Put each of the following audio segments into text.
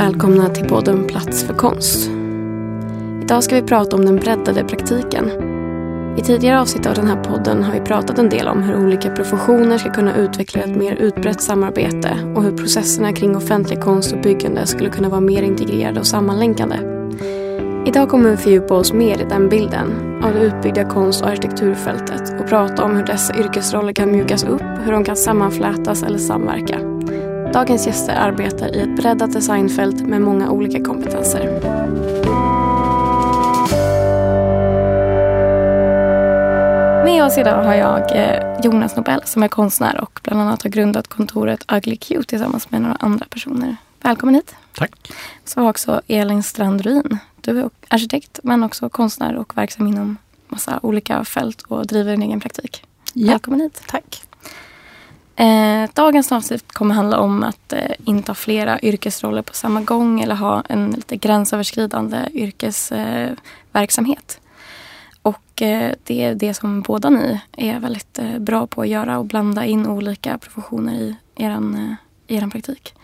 välkomna till podden Plats för konst. Idag ska vi prata om den breddade praktiken. I tidigare avsnitt av den här podden har vi pratat en del om hur olika professioner ska kunna utveckla ett mer utbrett samarbete och hur processerna kring offentlig konst och byggande skulle kunna vara mer integrerade och sammanlänkande. Idag kommer vi fördjupa oss mer i den bilden av det utbyggda konst och arkitekturfältet och prata om hur dessa yrkesroller kan mjukas upp, hur de kan sammanflätas eller samverka. Dagens gäster arbetar i ett breddat designfält med många olika kompetenser. Med oss idag har jag eh, Jonas Nobel som är konstnär och bland annat har grundat kontoret Ugly Cute tillsammans med några andra personer. Välkommen hit. Tack. Så har också Elin Strandruin. Du är arkitekt men också konstnär och verksam inom massa olika fält och driver en egen praktik. Ja. Välkommen hit. Tack. Eh, dagens avsnitt kommer handla om att eh, inte ha flera yrkesroller på samma gång eller ha en lite gränsöverskridande yrkesverksamhet. Eh, och eh, det är det som båda ni är väldigt eh, bra på att göra och blanda in olika professioner i er eh, eran praktik.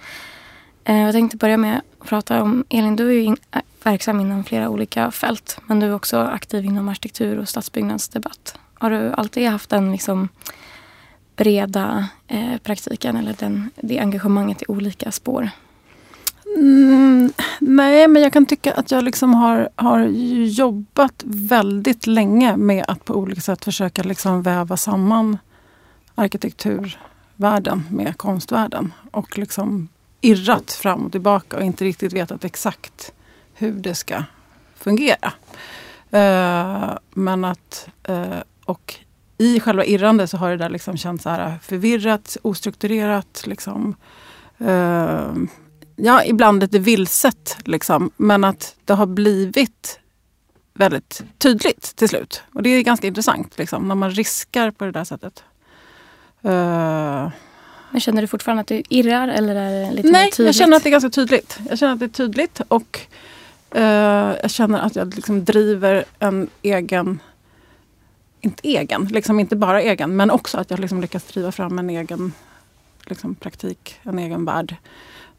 Eh, jag tänkte börja med att prata om, Elin du är ju in, äh, verksam inom flera olika fält men du är också aktiv inom arkitektur och stadsbyggnadsdebatt. Har du alltid haft en liksom breda eh, praktiken eller den, det engagemanget i olika spår? Mm, nej, men jag kan tycka att jag liksom har, har jobbat väldigt länge med att på olika sätt försöka liksom väva samman arkitekturvärlden med konstvärlden. Och liksom irrat fram och tillbaka och inte riktigt vetat exakt hur det ska fungera. Uh, men att, uh, och i själva irrande så har det där liksom känts så här förvirrat, ostrukturerat. Liksom, uh, ja, ibland lite vilset. Liksom, men att det har blivit väldigt tydligt till slut. Och det är ganska intressant liksom, när man riskar på det där sättet. Uh, men känner du fortfarande att du irrar eller är det lite Nej, jag känner att det är ganska tydligt. Jag känner att det är tydligt och uh, jag känner att jag liksom driver en egen inte egen, liksom inte bara egen, men också att jag liksom lyckas driva fram en egen liksom, praktik, en egen värld.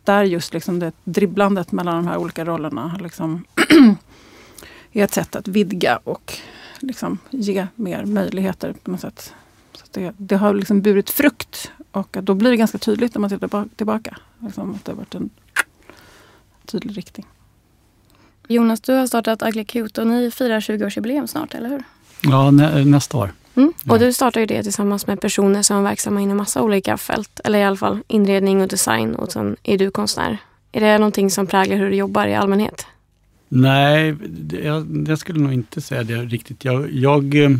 Där just liksom det dribblandet mellan de här olika rollerna liksom är ett sätt att vidga och liksom ge mer möjligheter på något sätt. Så det, det, har liksom burit frukt och då blir det ganska tydligt när man tittar tillbaka. Liksom att det har varit en tydlig riktning. Jonas, du har startat Agli Cute och ni firar 20-årsjubileum snart, eller hur? Ja, nä, nästa år. Mm. Och du startar ju det tillsammans med personer som är verksamma inom massa olika fält. Eller i alla fall inredning och design och sen är du konstnär. Är det någonting som präglar hur du jobbar i allmänhet? Nej, det, jag, jag skulle nog inte säga det riktigt. Jag, jag eh,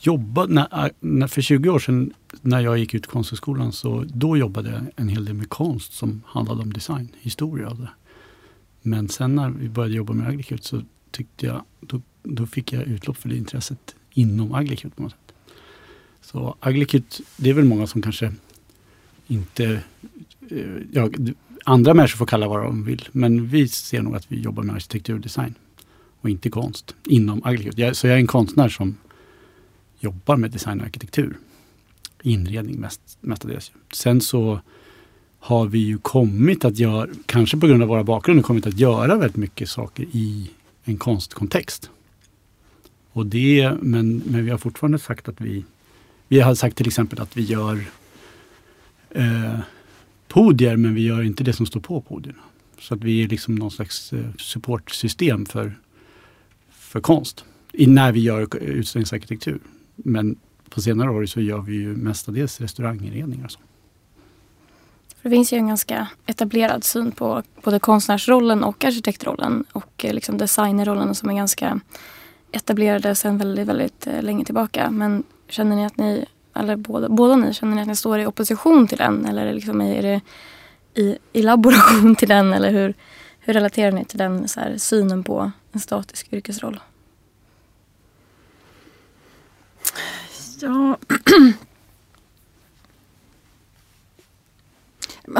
jobbade, när, när, för 20 år sedan när jag gick ut konsthögskolan så då jobbade jag en hel del med konst som handlade om design, historia det. Men sen när vi började jobba med Agricult så tyckte jag, då, då fick jag utlopp för det intresset inom Aglicute på något sätt. Så Aglicute, det är väl många som kanske inte... Eh, ja, andra människor får kalla vad de vill, men vi ser nog att vi jobbar med arkitektur och design och inte konst inom Aglicute. Så jag är en konstnär som jobbar med design och arkitektur. Inredning mest, mestadels. Sen så har vi ju kommit att göra, kanske på grund av våra bakgrunder, kommit att göra väldigt mycket saker i en konstkontext. Och det, men, men vi har fortfarande sagt att vi, vi har sagt till exempel att vi gör eh, podier men vi gör inte det som står på podierna. Så att vi är liksom någon slags eh, supportsystem för, för konst i, när vi gör utställningsarkitektur. Men på senare år så gör vi ju mestadels restauranginredningar och så. Det finns ju en ganska etablerad syn på både konstnärsrollen och arkitektrollen och eh, liksom designerrollen som är ganska etablerade sedan väldigt, väldigt eh, länge tillbaka. Men känner ni att ni, eller båda, båda ni, känner ni att ni står i opposition till den? Eller liksom är det i, i laboration till den? Eller hur, hur relaterar ni till den så här, synen på en statisk yrkesroll? Ja...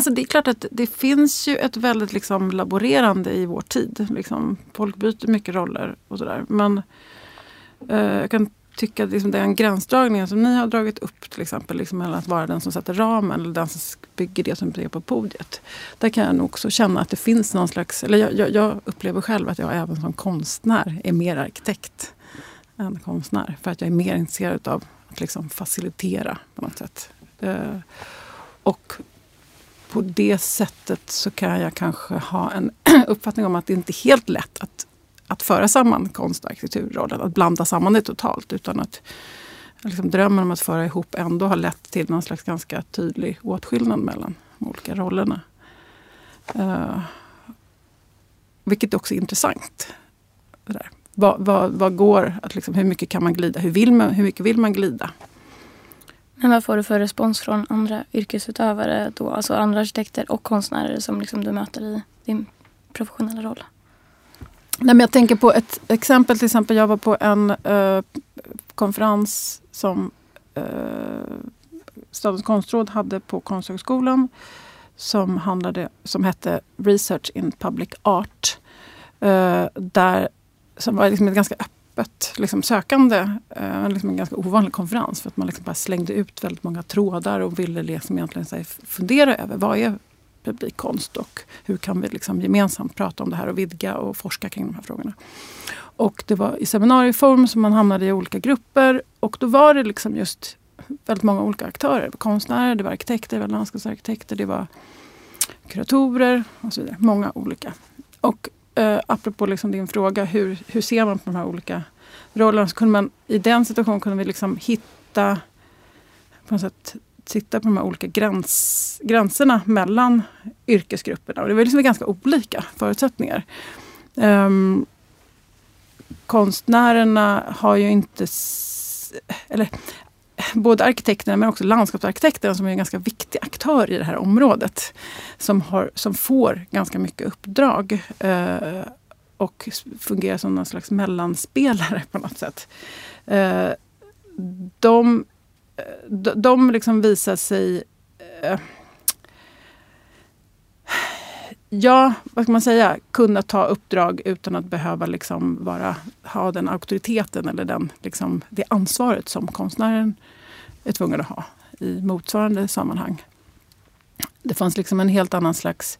Alltså det är klart att det finns ju ett väldigt liksom laborerande i vår tid. Liksom, folk byter mycket roller och sådär. Men eh, jag kan tycka att liksom den gränsdragningen som ni har dragit upp till exempel liksom mellan att vara den som sätter ramen eller den som bygger det som är på podiet. Där kan jag nog också känna att det finns någon slags, eller jag, jag, jag upplever själv att jag även som konstnär är mer arkitekt än konstnär. För att jag är mer intresserad av att liksom facilitera på något sätt. Eh, och på det sättet så kan jag kanske ha en uppfattning om att det inte är helt lätt att att föra samman konst och arkitekturrollen, att blanda samman det totalt. Utan att liksom, drömmen om att föra ihop ändå har lett till någon slags ganska tydlig åtskillnad mellan de olika rollerna. Uh, vilket också är intressant. Det där. Vad, vad, vad går att liksom, hur mycket kan man glida? Hur, vill man, hur mycket vill man glida? Men vad får du för respons från andra yrkesutövare då? Alltså andra arkitekter och konstnärer som liksom du möter i din professionella roll? Nej, men jag tänker på ett exempel. Till exempel jag var på en eh, konferens som eh, Statens konstråd hade på Konsthögskolan. Som, handlade, som hette Research in Public Art. Eh, där, som var liksom ett ganska öppet liksom sökande. Eh, liksom en ganska ovanlig konferens. För att man liksom bara slängde ut väldigt många trådar och ville liksom egentligen här, fundera över vad är publikkonst och hur kan vi liksom gemensamt prata om det här och vidga och forska kring de här frågorna. Och det var i seminarieform som man hamnade i olika grupper och då var det liksom just väldigt många olika aktörer. Det var konstnärer, det var arkitekter, det var landskapsarkitekter, det var kuratorer och så vidare. Många olika. Och eh, apropå liksom din fråga, hur, hur ser man på de här olika rollerna? Så kunde man, I den situationen kunde vi liksom hitta på något sätt titta på de här olika gräns, gränserna mellan yrkesgrupperna. Och det var liksom ganska olika förutsättningar. Um, konstnärerna har ju inte... Eller, både arkitekterna men också landskapsarkitekterna som är en ganska viktig aktör i det här området. Som, har, som får ganska mycket uppdrag. eh, och fungerar som någon slags mellanspelare på något sätt. Eh, de de, de liksom visar sig... Eh, ja, vad ska man säga? Kunna ta uppdrag utan att behöva liksom vara, ha den auktoriteten eller den, liksom, det ansvaret som konstnären är tvungen att ha i motsvarande sammanhang. Det fanns liksom en helt annan slags...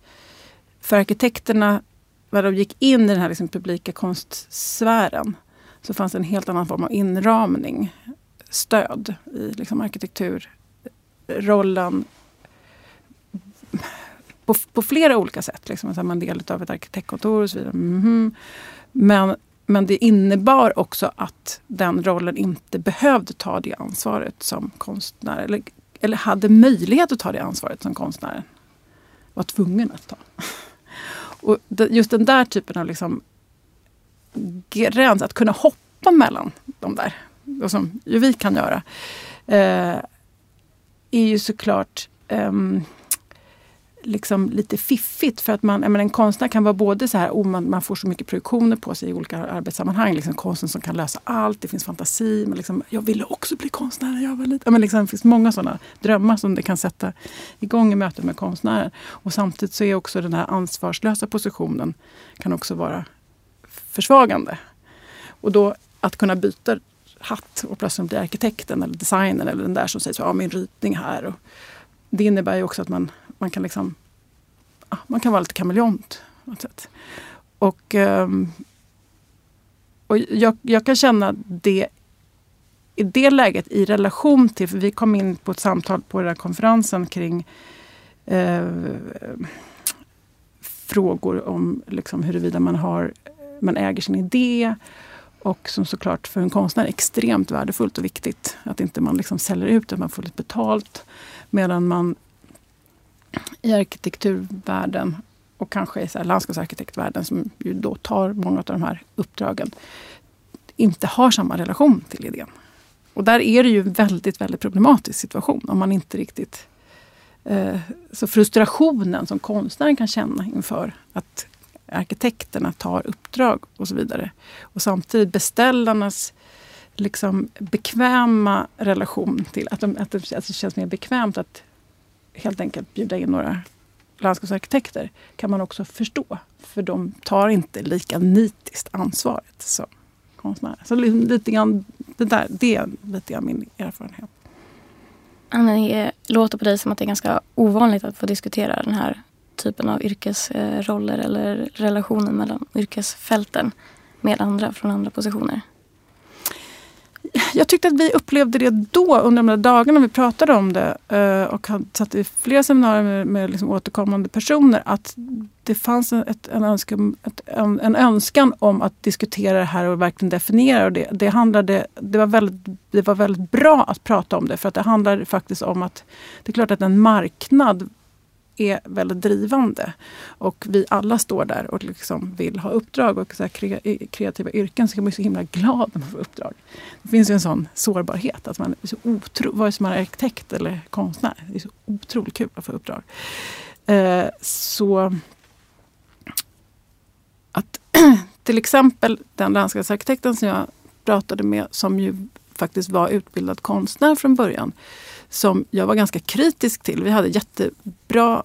För arkitekterna, när de gick in i den här liksom publika konstsfären så fanns det en helt annan form av inramning stöd i liksom arkitekturrollen på, på flera olika sätt. Liksom, så man del av ett arkitektkontor och så vidare. Mm -hmm. Men, men det innebar också att den rollen inte behövde ta det ansvaret som konstnär. Eller, eller hade möjlighet att ta det ansvaret som konstnären var tvungen att ta. Och just den där typen av liksom gräns, att kunna hoppa mellan de där och som ju vi kan göra, eh, är ju såklart um, liksom lite fiffigt. För att man, menar, en konstnär kan vara både så här, oh, man, man, får så mycket projektioner på sig i olika arbetssammanhang. Liksom konsten som kan lösa allt, det finns fantasi. Men liksom, jag ville också bli konstnär när jag var liten. Men liksom, det finns många sådana drömmar som det kan sätta igång i mötet med konstnären. Och samtidigt så är också den här ansvarslösa positionen kan också vara försvagande. Och då att kunna byta hatt och plötsligt bli arkitekten eller designern eller den där som säger så, ja, min ritning här. Och det innebär ju också att man, man kan liksom man kan vara lite kameleont. Och, ehm, och jag, jag kan känna det i det läget i relation till, för vi kom in på ett samtal på den här konferensen kring eh, frågor om liksom, huruvida man, har, man äger sin idé och som såklart för en konstnär är extremt värdefullt och viktigt. Att inte man liksom säljer ut, att man får lite betalt. Medan man i arkitekturvärlden och kanske i så här landskapsarkitektvärlden som ju då tar många av de här uppdragen inte har samma relation till idén. Och där är det ju en väldigt, väldigt problematisk situation om man inte riktigt... Eh, så frustrationen som konstnären kan känna inför att arkitekterna tar uppdrag och så vidare. Och samtidigt beställarnas liksom bekväma relation till att, de, att, det, att det känns mer bekvämt att helt enkelt bjuda in några landskapsarkitekter kan man också förstå. För de tar inte lika nitiskt ansvaret som konstnärer. Så lite grann Det, där, det är lite grann min erfarenhet. Det låter på dig som att det är ganska ovanligt att få diskutera den här typen av yrkesroller eller relationen mellan yrkesfälten med andra från andra positioner jag tyckte att vi upplevde det då under de där dagarna vi pratade om det eh, och satt i flera seminarier med, med liksom återkommande personer att det fanns ett, en, önskan, ett, en, en, önskan om att diskutera det här och verkligen definiera. Och det, det, handlade, det, var väldigt, det var väldigt bra att prata om det för att det handlar faktiskt om att det är klart att en marknad är väldigt drivande. Och vi alla står där och liksom vill ha uppdrag. Och så eh, kreativa yrken så kan man bli så himla glad när man får uppdrag. Det finns ju en sån sårbarhet. Att man är så otro, vare sig man är arkitekt eller konstnär. Det är så otroligt kul att få uppdrag. Eh, så att till exempel den landskapsarkitekten som jag pratade med som ju faktiskt var utbildad konstnär från början som jag var ganska kritisk till. Vi hade jättebra,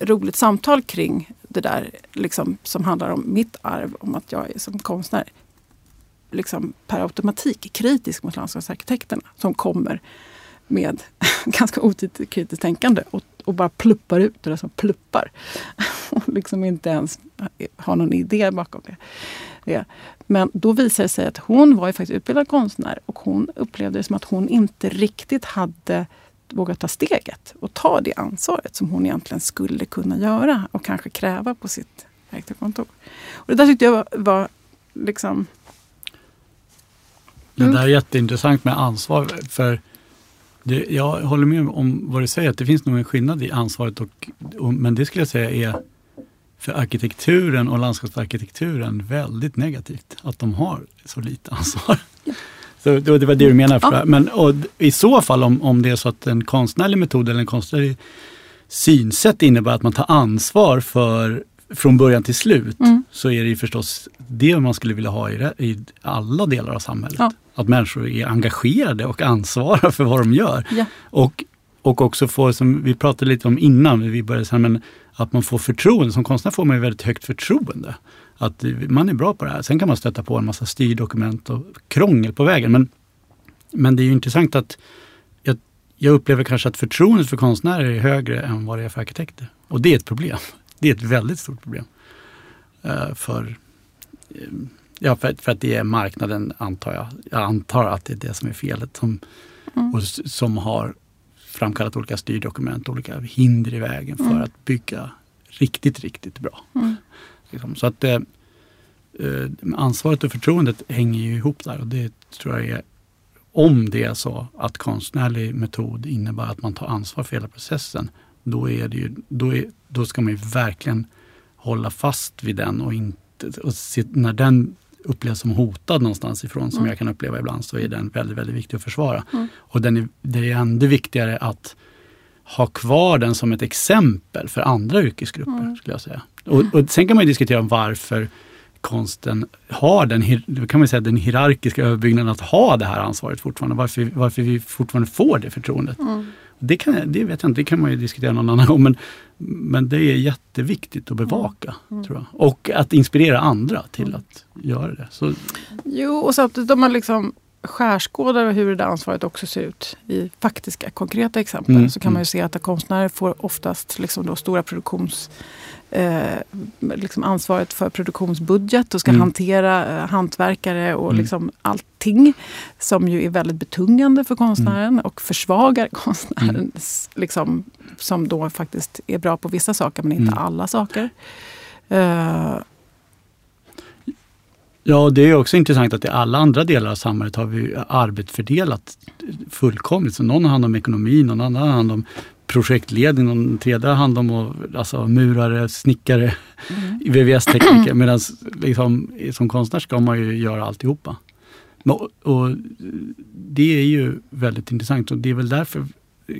eh, roligt samtal kring det där liksom, som handlar om mitt arv, om att jag är som konstnär liksom per automatik kritisk mot landskapsarkitekterna som kommer med ganska otydligt kritiskt tänkande och, och, bara pluppar ut det där som pluppar. och liksom inte ens har någon idé bakom det. det. Men då visade det sig att hon var ju faktiskt utbildad konstnär och hon upplevde det som att hon inte riktigt hade våga ta steget och ta det ansvaret som hon egentligen skulle kunna göra och kanske kräva på sitt kontor. Och det där tyckte jag var, var liksom... Mm. Det där är jätteintressant med ansvar. för det, Jag håller med om vad du säger, att det finns nog en skillnad i ansvaret. Och, och, men det skulle jag säga är för arkitekturen och landskapsarkitekturen väldigt negativt. Att de har så lite ansvar. Ja. Så det var det du menade. Ja. Men och, i så fall om, om det är så att en konstnärlig metod eller en konstnärlig synsätt innebär att man tar ansvar för från början till slut mm. så är det ju förstås det man skulle vilja ha i, i alla delar av samhället. Ja. Att människor är engagerade och ansvarar för vad de gör. Ja. Och, och också får, som vi pratade lite om innan vi började, så men att man får förtroende. Som konstnär får man ju väldigt högt förtroende att man är bra på det här. Sen kan man stöta på en massa styrdokument och krångel på vägen. Men, men det är ju intressant att jag, jag upplever kanske att förtroendet för konstnärer är högre än vad det är för arkitekter. Och det är ett problem. Det är ett väldigt stort problem. Uh, för, uh, ja, för, för, att det är marknaden, antar jag. Jag antar att det är det som är felet. Som, mm. och, som har framkallat olika styrdokument, olika hinder i vägen för mm. att bygga riktigt, riktigt bra. Mm. Liksom. Så att eh, eh, ansvaret och förtroendet hänger ju ihop där och det tror jag är om det är så att konstnärlig metod innebär att man tar ansvar för hela processen, då, är det ju, då, är, då ska man ju verkligen hålla fast vid den och inte och se, när den upplevs som hotad någonstans ifrån, som mm. jag kan uppleva ibland, så är den väldigt, väldigt viktig att försvara. Mm. Och den är, det är ännu viktigare att ha kvar den som ett exempel för andra yrkesgrupper, mm. skulle jag säga. Och, och sen kan man diskutera varför konsten har den, kan man säga, den hierarkiska överbyggnaden att ha det här ansvaret fortfarande. Varför, varför vi fortfarande får det förtroendet. Mm. Det, kan, det vet jag inte, det kan man ju diskutera någon annan gång. Men, men det är jätteviktigt att bevaka. Mm. tror jag. Och att inspirera andra till mm. att göra det. Så. Jo, och samtidigt om man liksom skärskådar hur det där ansvaret också ser ut i faktiska, konkreta exempel mm. så kan man ju mm. se att konstnärer får oftast liksom då stora produktions eh, liksom ansvaret för produktionsbudget och ska mm. hantera eh, hantverkare och mm. liksom allting. Som ju är väldigt betungande för konstnären mm. och försvagar konstnären. Mm. Liksom, som då faktiskt är bra på vissa saker men inte mm. alla saker. Eh, Ja, det är också intressant att i alla andra delar av samhället har vi arbetsfördelat fullkomligt. Så någon har hand om ekonomi, någon annan har hand om projektledning, någon tredje har hand om alltså, murare, snickare, mm. VVS-tekniker. Medan liksom, som konstnär ska man ju göra alltihopa. Och, och det är ju väldigt intressant och det är väl därför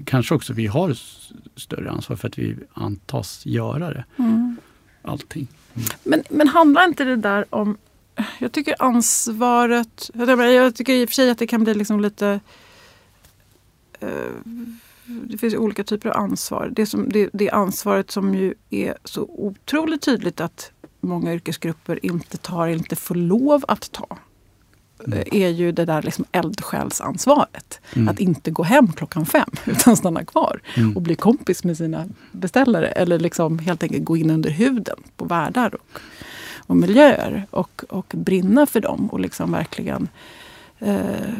kanske också vi har större ansvar för att vi antas göra det. Mm. Allting. Mm. Men, men handlar inte det där om jag tycker ansvaret... Jag tycker i och för sig att det kan bli liksom lite... Uh, det finns olika typer av ansvar. Det, som, det, det ansvaret som ju är så otroligt tydligt att många yrkesgrupper inte tar, inte får lov att ta. mm. är ju det där liksom eldsjälsansvaret. Mm. Att inte gå hem klockan fem utan stanna kvar Mm. och bli kompis med sina beställare. Eller liksom helt enkelt gå in under huden på världar och, och miljöer och, och brinna för dem och liksom verkligen eh,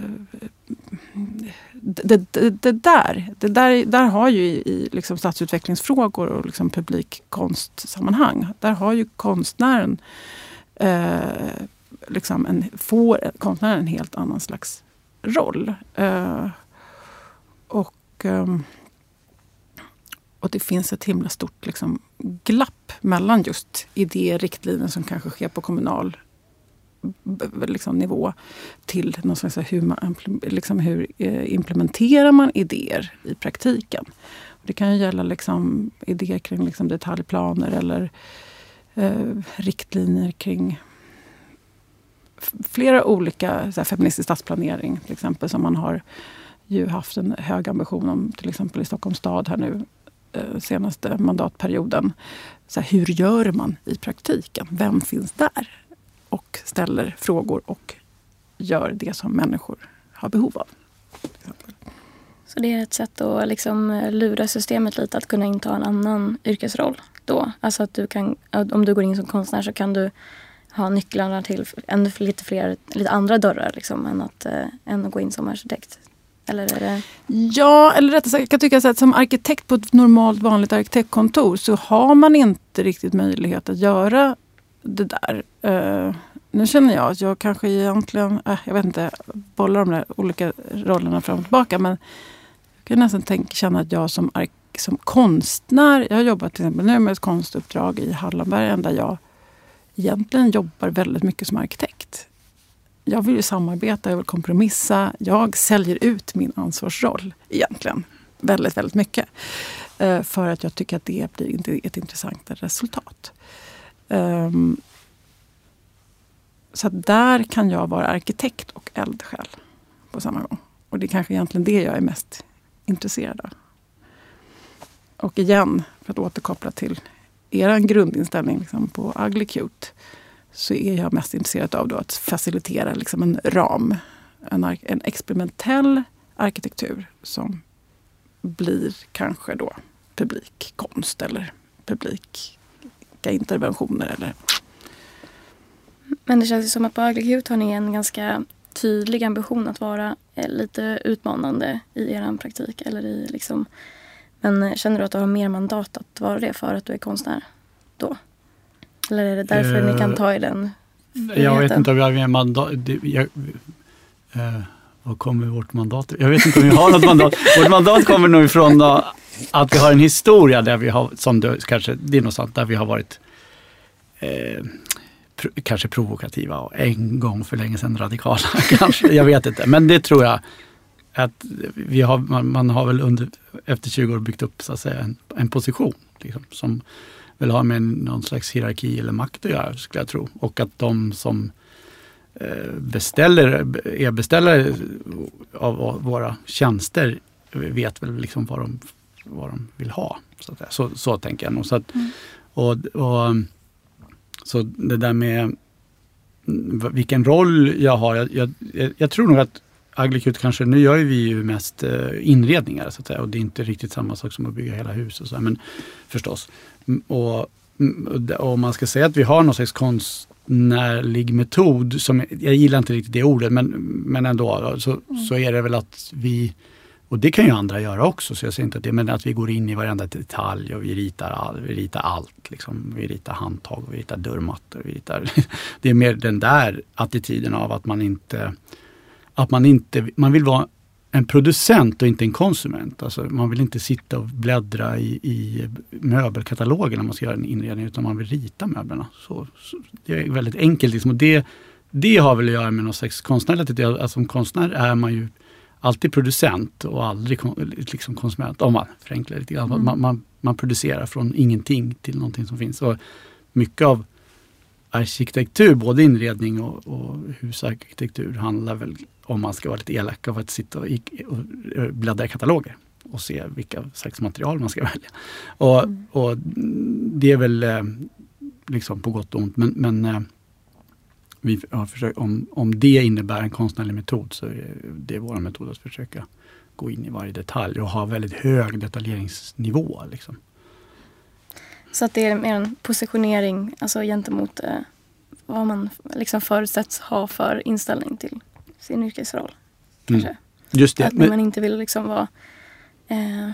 det, det, det, där, det där, där har ju i, i liksom stadsutvecklingsfrågor och liksom publikkonstsammanhang, där har ju konstnären eh, liksom en, får konstnären en helt annan slags roll. Eh, och, eh, och det finns ett himla stort liksom, glapp mellan just idéer, riktlinjer som kanske sker på kommunal liksom, nivå till någon slags hur, man, liksom, hur eh, implementerar man idéer i praktiken. Det kan ju gälla liksom, idéer kring liksom, detaljplaner eller eh, riktlinjer kring flera olika så här, feministisk stadsplanering till exempel som man har ju haft en hög ambition om till exempel i Stockholms stad här nu Eh, senaste mandatperioden. Så här, hur gör man i praktiken? Vem finns där? Och ställer frågor och gör det som människor har behov av. Så det är ett sätt att liksom lura systemet lite att kunna inta en annan yrkesroll då? Alltså att du kan, om du går in som konstnär så kan du ha nycklarna till ännu lite fler, lite andra dörrar liksom, än, att, äh, än att gå in som arkitekt? Eller är det... Ja, eller rättare sagt, jag kan tycka att som arkitekt på ett normalt vanligt arkitektkontor så har man inte riktigt möjlighet att göra det där. Uh, nu känner jag att jag kanske egentligen, äh, jag vet inte, bollar de där olika rollerna fram och tillbaka. Men jag kan nästan tänka, känna att jag som, som konstnär, jag har jobbat till exempel nu med ett konstuppdrag i Hallonbergen där jag egentligen jobbar väldigt mycket som arkitekt. Jag vill ju samarbeta, jag vill kompromissa. Jag säljer ut min ansvarsroll egentligen. Väldigt, väldigt mycket. Eh, för att jag tycker att det blir ett intressantare resultat. Ehm, så så där kan jag vara arkitekt och eldsjäl på samma gång. Och det är kanske egentligen det jag är mest intresserad av. Och igen, för att återkoppla till er grundinställning liksom på Ugly Cute så är jag mest intresserad av då att facilitera liksom en ram. En, en experimentell arkitektur som blir kanske då publikkonst eller publika interventioner. Eller... Men det känns som att på Aglicute har ni en ganska tydlig ambition att vara eh, lite utmanande i er praktik. Eller i liksom... Men känner du att du har mer mandat att vara det för att du är konstnär då? Eller är det därför uh, ni kan ta i den friheten? Jag vet inte om vi har mandat. Jag, uh, vad kommer vårt mandat? Jag vet inte om vi har något mandat. Vårt mandat kommer nog ifrån då, att vi har en historia där vi har, som du kanske, det är något sånt, där vi har varit eh, pro, kanske provokativa och en gång för länge sedan radikala. kanske, jag vet inte, men det tror jag att vi har, man, man har väl under, efter 20 år byggt upp så att säga, en, en position liksom, som väl har med någon slags hierarki eller makt att göra, skulle jag tro. Och att de som eh, beställer, är beställare av våra tjänster vet väl liksom vad de vad de vill ha. Så, så, så tänker jag nog. Så, att, mm. och, och, så det där med vilken roll jag har. Jag, jag, jag tror nog att Aglicute kanske, nu gör vi ju mest eh, inredningar så att säga och det är inte riktigt samma sak som att bygga hela hus och så, men förstås. Och, och man ska säga att vi har någon slags konstnärlig metod som, jag gillar inte riktigt det ordet, men, men ändå så, mm. så är det väl att vi och det kan ju andra göra också, så jag säger inte att det, men att vi går in i varenda detalj och vi ritar, all, vi ritar allt. Liksom. Vi ritar handtag, vi ritar dörrmattor. Vi ritar, det är mer den där attityden av att man inte, att man inte, man vill vara en producent och inte en konsument. Alltså man vill inte sitta och bläddra i, i möbelkatalogen när man ska göra en inredning, utan man vill rita möblerna. Så, så det är väldigt enkelt. Liksom. Och det, det har väl att göra med någon slags konstnärlighet. Alltså, som konstnär är man ju alltid producent och aldrig liksom konsument, om man förenklar lite grann. Mm. Man, man, man, producerar från ingenting till någonting som finns. Och mycket av arkitektur, både inredning och, och husarkitektur, handlar väl, om man ska vara lite elak, av att sitta och, och bläddra i kataloger och se vilka slags material man ska välja. Och, mm. och det är väl eh, liksom på gott och ont, men, men, eh, Vi har försökt, om, om det innebär en konstnärlig metod så är det vår metod att försöka gå in i varje detalj och ha väldigt hög detaljeringsnivå. Liksom. Så att det är mer en positionering alltså gentemot eh, vad man liksom förutsätts ha för inställning till sin yrkesroll. Kanske. Mm. Just det. Att Men, man inte vill liksom vara, eh,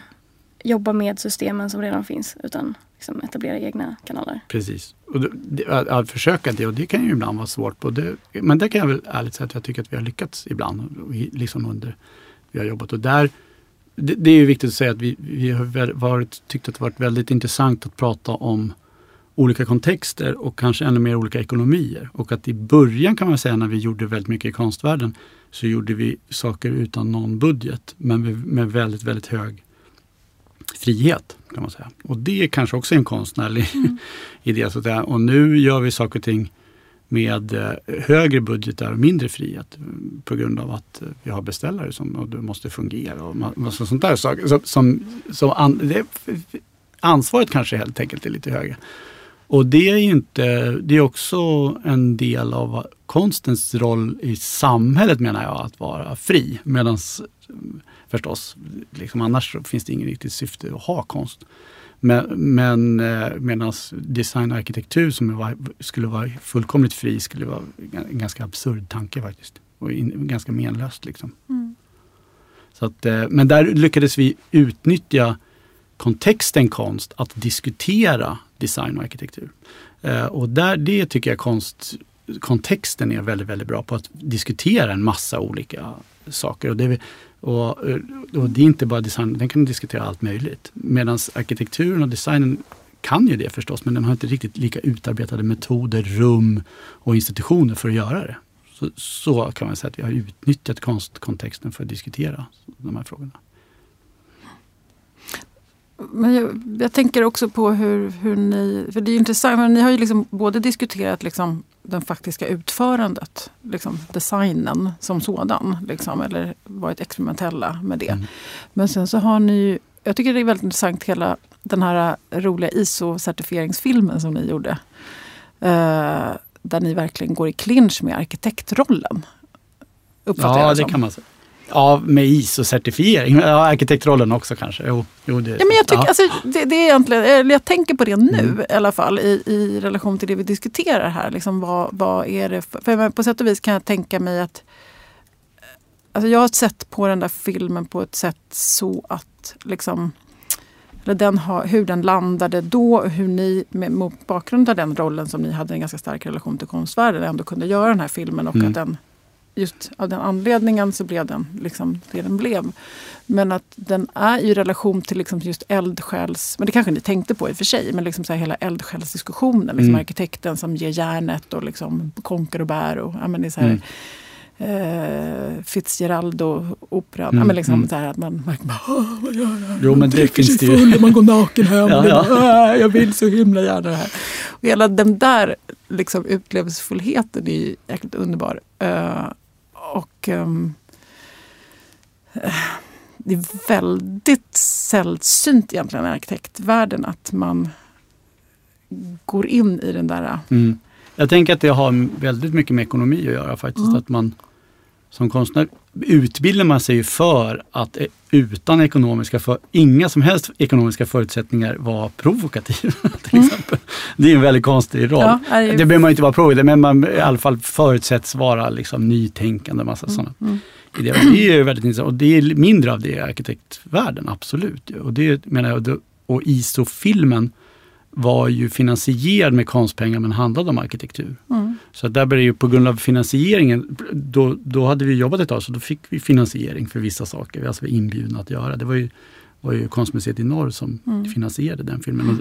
jobba med systemen som redan finns utan liksom etablera egna kanaler. precis. Och det, att, att försöka det, och det kan ju ibland vara svårt. Det, men där kan jag väl ärligt säga att jag tycker att vi har lyckats ibland. Liksom under vi har jobbat. Och där, det, det är ju viktigt att säga att vi, vi har varit, tyckt att det varit väldigt intressant att prata om olika kontexter och kanske ännu mer olika ekonomier. Och att i början kan man säga när vi gjorde väldigt mycket i konstvärlden så gjorde vi saker utan någon budget men med, väldigt, väldigt hög frihet kan man säga. Och det är kanske också en konstnärlig idé. Så att. Och nu gör vi saker och ting med eh, högre budgetar och mindre frihet eh, på grund av att eh, vi har beställare som och det måste fungera och massa sånt där saker. Så, som, som an, det, ansvaret kanske helt enkelt är lite högre. Och det är ju inte, det är också en del av konstens roll i samhället menar jag, att vara fri. Medan förstås, liksom annars finns det ingen riktigt syfte att ha konst. Men, men eh, medan design och arkitektur som var, skulle vara fullkomligt fri skulle vara en ganska absurd tanke faktiskt. Och in, ganska menlöst liksom. Mm. Så att, eh, men där lyckades vi utnyttja kontexten konst att diskutera design och arkitektur. Eh, och där, det tycker jag konst, kontexten är väldigt, väldigt bra på att diskutera en massa olika saker. Och det, och, eh, och det är inte bara design, den kan diskutera allt möjligt. Medan arkitekturen och designen kan ju det förstås, men den har inte riktigt lika utarbetade metoder, rum och institutioner för att göra det. Så, så kan man säga att vi har utnyttjat konstkontexten för att diskutera de här frågorna. Men jag, jag tänker också på hur, hur ni... För det är intressant, men ni har ju liksom både diskuterat liksom den faktiska utförandet, liksom designen som sådan, liksom, eller varit experimentella med det. Mm. Men sen så har ni ju, jag tycker det är väldigt intressant hela den här roliga ISO-certifieringsfilmen som ni gjorde. Eh, där ni verkligen går i clinch med arkitektrollen. Ja, det som. kan man säga. Ja, med ISO-certifiering. Ja, arkitektrollen också kanske. Jo, jo, det, Ja, men jag, tycker, ja. alltså, det, det är egentligen, eller jag tänker på det nu Mm. i alla fall i, i relation till det vi diskuterar här. Liksom, vad, vad är det för, för på sätt och vis kan jag tänka mig att alltså, jag har sett på den där filmen på ett sätt så att liksom, eller den har, hur den landade då och hur ni med, mot bakgrund av den rollen som ni hade en ganska stark relation till konstvärlden ändå kunde göra den här filmen och Mm. att den just av den anledningen så blev den liksom det den blev. Men att den är i relation till liksom just eldsjäls... Men det kanske ni tänkte på i och för sig. Men liksom så hela eldsjälsdiskussionen. Liksom Mm. Arkitekten som ger järnet och liksom konkar och bär. Och, ja, men det är så här, eh, Fitzgerald-operan. Ja, Mm, men liksom mm. så här att man verkligen bara, "Åh, vad gör han? Jo, men Man det finns sig full och man går naken hem. Ja, ja. bara, "Äh, jag vill så himla gärna det här. Och hela den där liksom, utlevelsefullheten är ju jäkligt underbar. Eh, och eh, det är väldigt sällsynt egentligen i arkitektvärlden att man går in i den där... Mm. Jag tänker att det har väldigt mycket med ekonomi att göra faktiskt. Mm. Att man som konstnär utbildar man sig ju för att eh, utan ekonomiska, för, inga som helst ekonomiska förutsättningar vara provokativ. till Mm. exempel. Det är en väldigt konstig roll. Ja, ju- Det behöver man inte vara provokativ, men man i alla fall förutsätts vara liksom nytänkande. Massa sådana Mm. idéer. Och Det är ju väldigt intressant och det är mindre av det i arkitektvärlden, absolut. Och det menar jag, och ISO-filmen var ju finansierad med konstpengar men handlade om arkitektur. Mm. Så där blev det ju på grund av finansieringen, då, då hade vi jobbat ett tag så då fick vi finansiering för vissa saker. Alltså vi var inbjudna att göra. Det var ju, var ju Konstmuseet i norr som Mm. finansierade den filmen. Och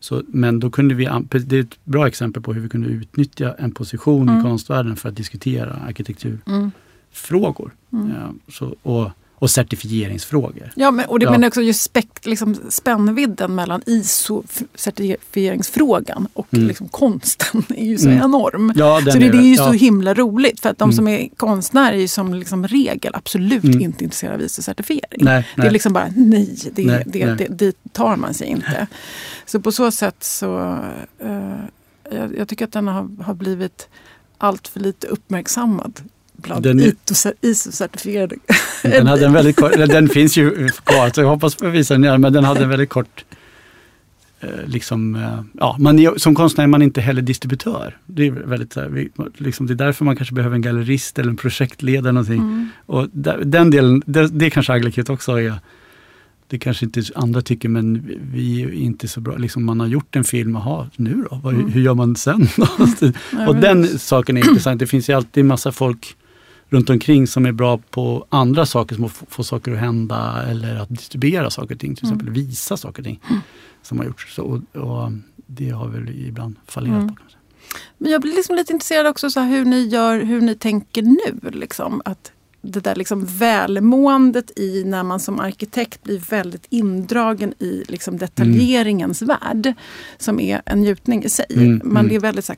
Så, men då kunde vi, det är ett bra exempel på hur vi kunde utnyttja en position Mm. i konstvärlden för att diskutera arkitekturfrågor. Mm. Ja, så, och, och certifieringsfrågor. Ja, men, och det Ja. men också just spekt, liksom, spännvidden mellan ISO-certifieringsfrågan och Mm. liksom, konsten är ju så Mm. enorm. Ja, Så det, det är ju ja. så himla roligt för att de Mm. som är konstnärer är ju som liksom regel absolut Mm. inte intresserade av ISO-certifiering. Nej, Det är nej. liksom bara nej, det, Nej, det, nej. Det, dit tar man sig inte. Så på så sätt så... eh, jag, jag tycker att den har, har blivit allt för lite uppmärksammad bland Den ISO-certifierade. Den, hade en väldigt kort, den finns ju kvar, så jag hoppas få visa den igen, men den hade en väldigt kort eh, Liksom, eh, ja, man är, som konstnär är man inte heller distributör. Det är, väldigt, liksom, det är därför man kanske behöver en gallerist eller en projektledare. Någonting. Mm. Och den delen, det, det kanske Aglikut också är. Det kanske inte andra tycker, men vi- är inte så bra. Liksom man har gjort en film, jaha, nu då? Vad, Mm. Hur gör man sen? Och den saken är intressant. Det finns ju alltid massa folk runt omkring som är bra på andra saker, som att få, få saker att hända eller att distribuera saker och ting. Till Mm. exempel visa saker och ting som har gjorts. Så, och, och det har väl ibland fallerat Mm. på. Kanske. Men jag blir liksom lite intresserad också så hur ni gör, hur ni tänker nu. Liksom. Att det där liksom välmåendet i när man som arkitekt blir väldigt indragen i liksom detaljeringens värld. Som är en njutning i sig. Mm, man mm. är väldigt så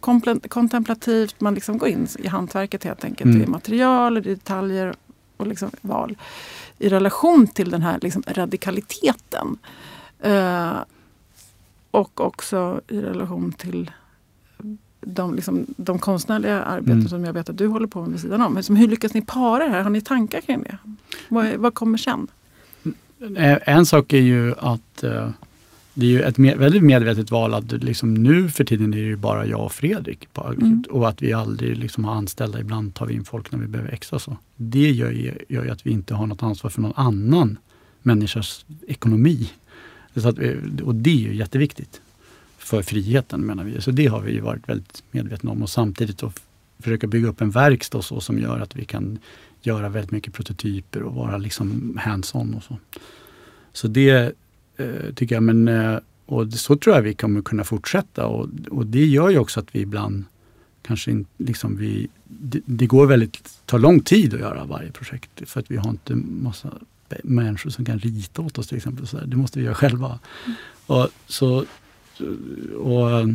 kontemplativt, man liksom går in i hantverket helt enkelt. Mm. Det är material, det är detaljer och liksom val. I relation till den här liksom radikaliteten. Eh, och också i relation till de, liksom, de konstnärliga arbeten Mm. som jag vet att du håller på med vid sidan om. Liksom, hur lyckas ni para det här? Har ni tankar kring det? Vad, vad kommer sen? Eh, En sak är ju att eh, det är ju ett med, väldigt medvetet val att liksom nu för tiden är det ju bara jag och Fredrik på. Mm. och att vi aldrig liksom har anställda. Ibland tar vi in folk när vi behöver extra. Så. Det gör ju, gör ju att vi inte har något ansvar för någon annan människas ekonomi. Så att, vi- och det är ju jätteviktigt för friheten menar vi. Så det har vi varit väldigt medvetna om och samtidigt f- försöka bygga upp en verkstad så som gör att vi kan göra väldigt mycket prototyper och vara liksom hands-on och så. Så det eh, tycker jag, men eh, och så tror jag vi kommer kunna fortsätta och, och det gör ju också att vi ibland kanske inte, liksom vi, det, det går väldigt, tar lång tid att göra varje projekt för att vi har inte massa människor som kan rita åt oss till exempel. Så. Det måste vi göra själva. Och, så, och eh,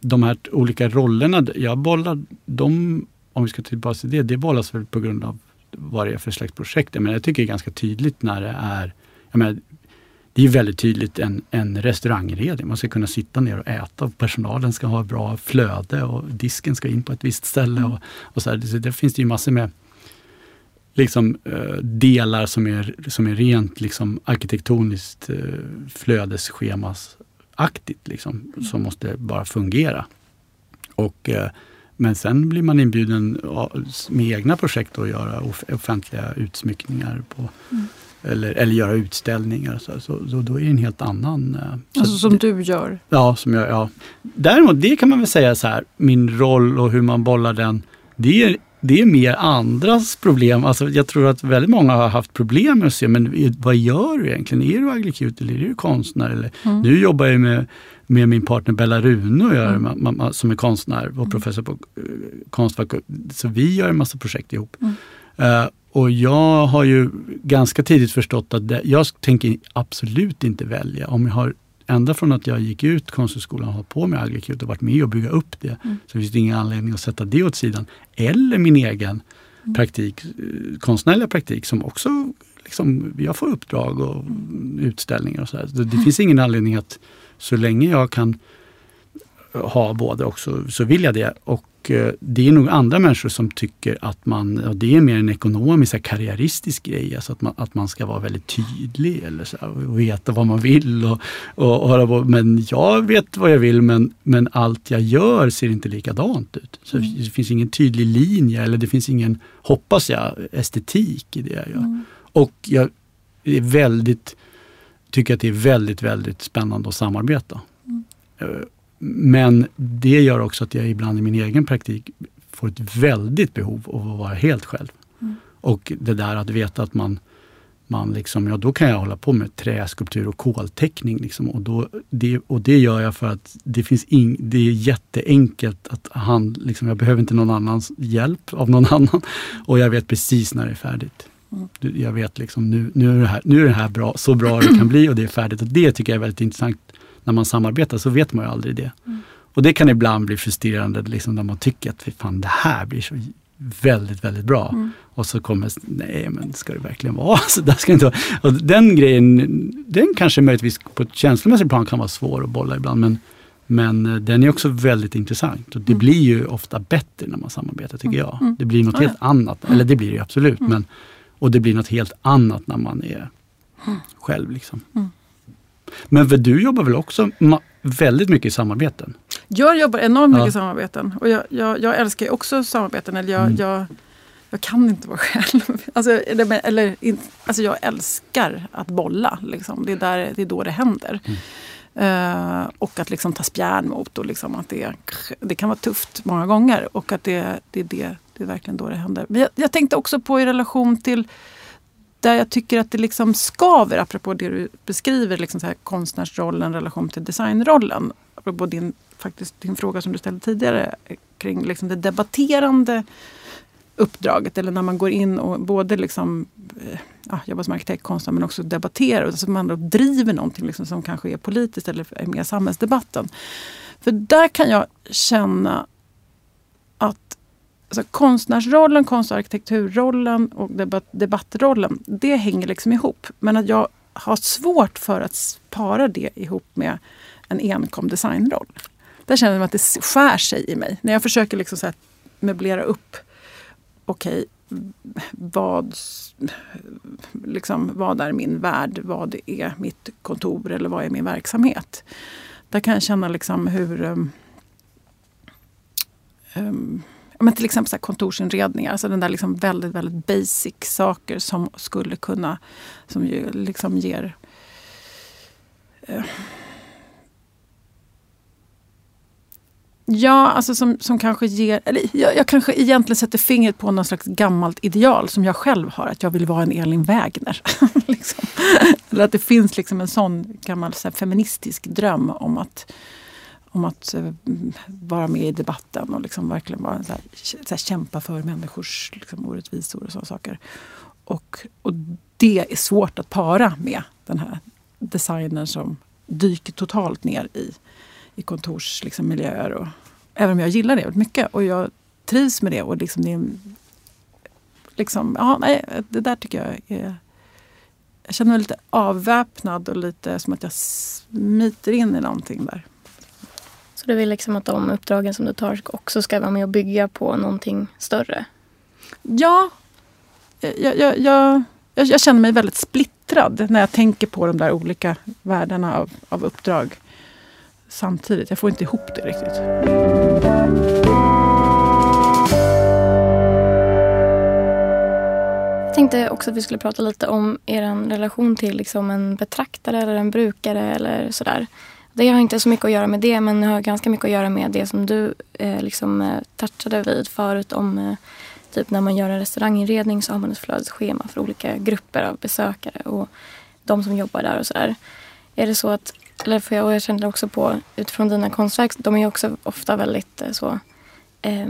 de här olika rollerna, jag bollar dem, om vi ska tillbaka till det, det bollas väl på grund av vad det är för slags projekt. Men jag tycker det är ganska tydligt när det är, jag menar, det är väldigt tydligt en, en restaurangredning. Man ska kunna sitta ner och äta och personalen ska ha bra flöde och disken ska in på ett visst ställe. Och, och så här. Så där finns det ju massor med liksom, eh, delar som är, som är rent liksom, arkitektoniskt eh, flödesschemasaktigt. Liksom, som måste bara fungera. Och, eh, men sen blir man inbjuden med egna projekt att göra off offentliga utsmyckningar på, eller, eller göra utställningar. Så, så, så då är det en helt annan... eh, så Alltså som du gör. Ja, som jag, ja. Däremot, det kan man väl säga så här, min roll och hur man bollar den, det är, det är mer andras problem. Alltså, jag tror att väldigt många har haft problem med att se, men vad gör du egentligen? Är du aglikut eller är du konstnär? Eller, Mm. Nu jobbar jag med, med min partner Bella Rune och ma- ma- som är konstnär och professor på eh, Konstfack. Så vi gör en massa projekt ihop. Mm. Eh, och jag har ju ganska tidigt förstått att det, jag tänker absolut inte välja. Om jag har ända från att jag gick ut Konsthögskolan och hållit på med Aglikut och varit med och bygga upp det, Mm. så finns det ingen anledning att sätta det åt sidan. Eller min egen Mm. praktik, eh, konstnärliga praktik som också, liksom, jag får uppdrag och utställningar och så. Här. Så Det finns ingen anledning att så länge jag kan ha båda också så vill jag det. Och eh, det är nog andra människor som tycker att man, och det är mer en ekonomisk, så här, karriäristisk grej, alltså att man, att man ska vara väldigt tydlig eller så här, och veta vad man vill. Och, och, och, men jag vet vad jag vill men, men allt jag gör ser inte likadant ut. Så Det finns ingen tydlig linje eller det finns ingen, hoppas jag, estetik i det jag gör. Mm. Och jag är väldigt, tycker att det är väldigt, väldigt spännande att samarbeta. Eh, Men det gör också att jag ibland i min egen praktik får ett väldigt behov av att vara helt själv. Mm. Och det där att veta att man, man liksom, ja då kan jag hålla på med träskulptur och kolteckning. Liksom, och, då, det, och det gör jag för att det, finns ing, det är jätteenkelt att hand, liksom, jag behöver inte någon annans hjälp av någon annan. Och jag vet precis när det är färdigt. Mm. Jag vet liksom nu, nu, är det här, nu är det här bra, så bra det kan bli och det är färdigt. Och det tycker jag är väldigt intressant. När man samarbetar så vet man ju aldrig det. Mm. Och det kan ibland bli frustrerande liksom, när man tycker att "Fy fan, det här blir så väldigt, väldigt bra. Mm. Och så kommer, nej men ska det verkligen vara så? Där ska det inte vara. Och den grejen, den kanske möjligtvis på ett känslomässigt plan kan vara svår att bolla ibland. Men, Men eh, den är också väldigt intressant och det Mm. blir ju ofta bättre när man samarbetar tycker Mm. jag. Mm. Det blir något helt annat, eller det blir det ju absolut. Mm. Men, och det blir något helt annat när man är Mm. själv. Liksom. Men du jobbar väl också väldigt mycket i samarbeten? Jag jobbar enormt mycket Ja. i samarbeten och jag, jag, jag älskar ju också samarbeten. Eller jag, Mm. jag, jag kan inte vara själv. Alltså, eller, eller, alltså jag älskar att bolla. Liksom. Det, är där, det är då det händer. Mm. Eh, och att liksom ta spjärn mot. Och liksom att det, det kan vara tufft många gånger. Och att det, det, är det, det är verkligen då det händer. Men jag, jag tänkte också på i relation till där jag tycker att det liksom skaver, apropå det du beskriver, liksom så här, konstnärsrollen, relation till designrollen. Apropå din, faktiskt, din fråga som du ställde tidigare kring liksom det debatterande uppdraget. Eller när man går in och både liksom, ja, jobbar som arkitekt, konstnär men också debatterar. Alltså man då driver någonting liksom som kanske är politiskt eller är mer samhällsdebatten. För där kan jag känna alltså, konstnärsrollen, konst och arkitekturrollen och debatt, debattrollen, det hänger liksom ihop. Men att jag har svårt för att para det ihop med en enkom designroll. Där känner jag att det skär sig i mig. När jag försöker liksom så här möblera upp, okej, vad, liksom, vad är min värld? Vad är mitt kontor eller vad är min verksamhet? Där kan jag känna liksom hur um, um, men till exempel så här kontorsinredningar, alltså den där liksom väldigt, väldigt basic saker som skulle kunna, som ju liksom ger eh, Ja, alltså som, som kanske ger... Eller jag, jag kanske egentligen sätter fingret på någon slags gammalt ideal som jag själv har. Att jag vill vara en Elin Wägner. liksom. Eller att det finns liksom en sån gammal så här, feministisk dröm om att, om att eh, vara med i debatten och liksom verkligen vara, så här, så här, kämpa för människors liksom, orättvisor och sådana saker. Och, och det är svårt att para med den här designen som dyker totalt ner i i kontorsmiljöer. Liksom, miljöer och, även om jag gillar det väldigt mycket och jag trivs med det. Och liksom det är, liksom, ja, nej, det där tycker jag är... Jag känner mig lite avväpnad och lite som att jag smiter in i någonting där. Du vill liksom att de uppdragen som du tar också ska vara med och bygga på någonting större? Ja, jag, jag, jag, jag, jag känner mig väldigt splittrad när jag tänker på de där olika världarna av, av uppdrag samtidigt. Jag får inte ihop det riktigt. Jag tänkte också att vi skulle prata lite om er relation till liksom en betraktare eller en brukare eller sådär. Det har inte så mycket att göra med det men har ganska mycket att göra med det som du eh, liksom eh, touchade vid förut om eh, typ när man gör en restauranginredning så har man ett flödesschema för olika grupper av besökare och de som jobbar där och sådär. Är det så att, eller för jag, och jag känner också på utifrån dina konstverk, de är ju också ofta väldigt eh, så eh,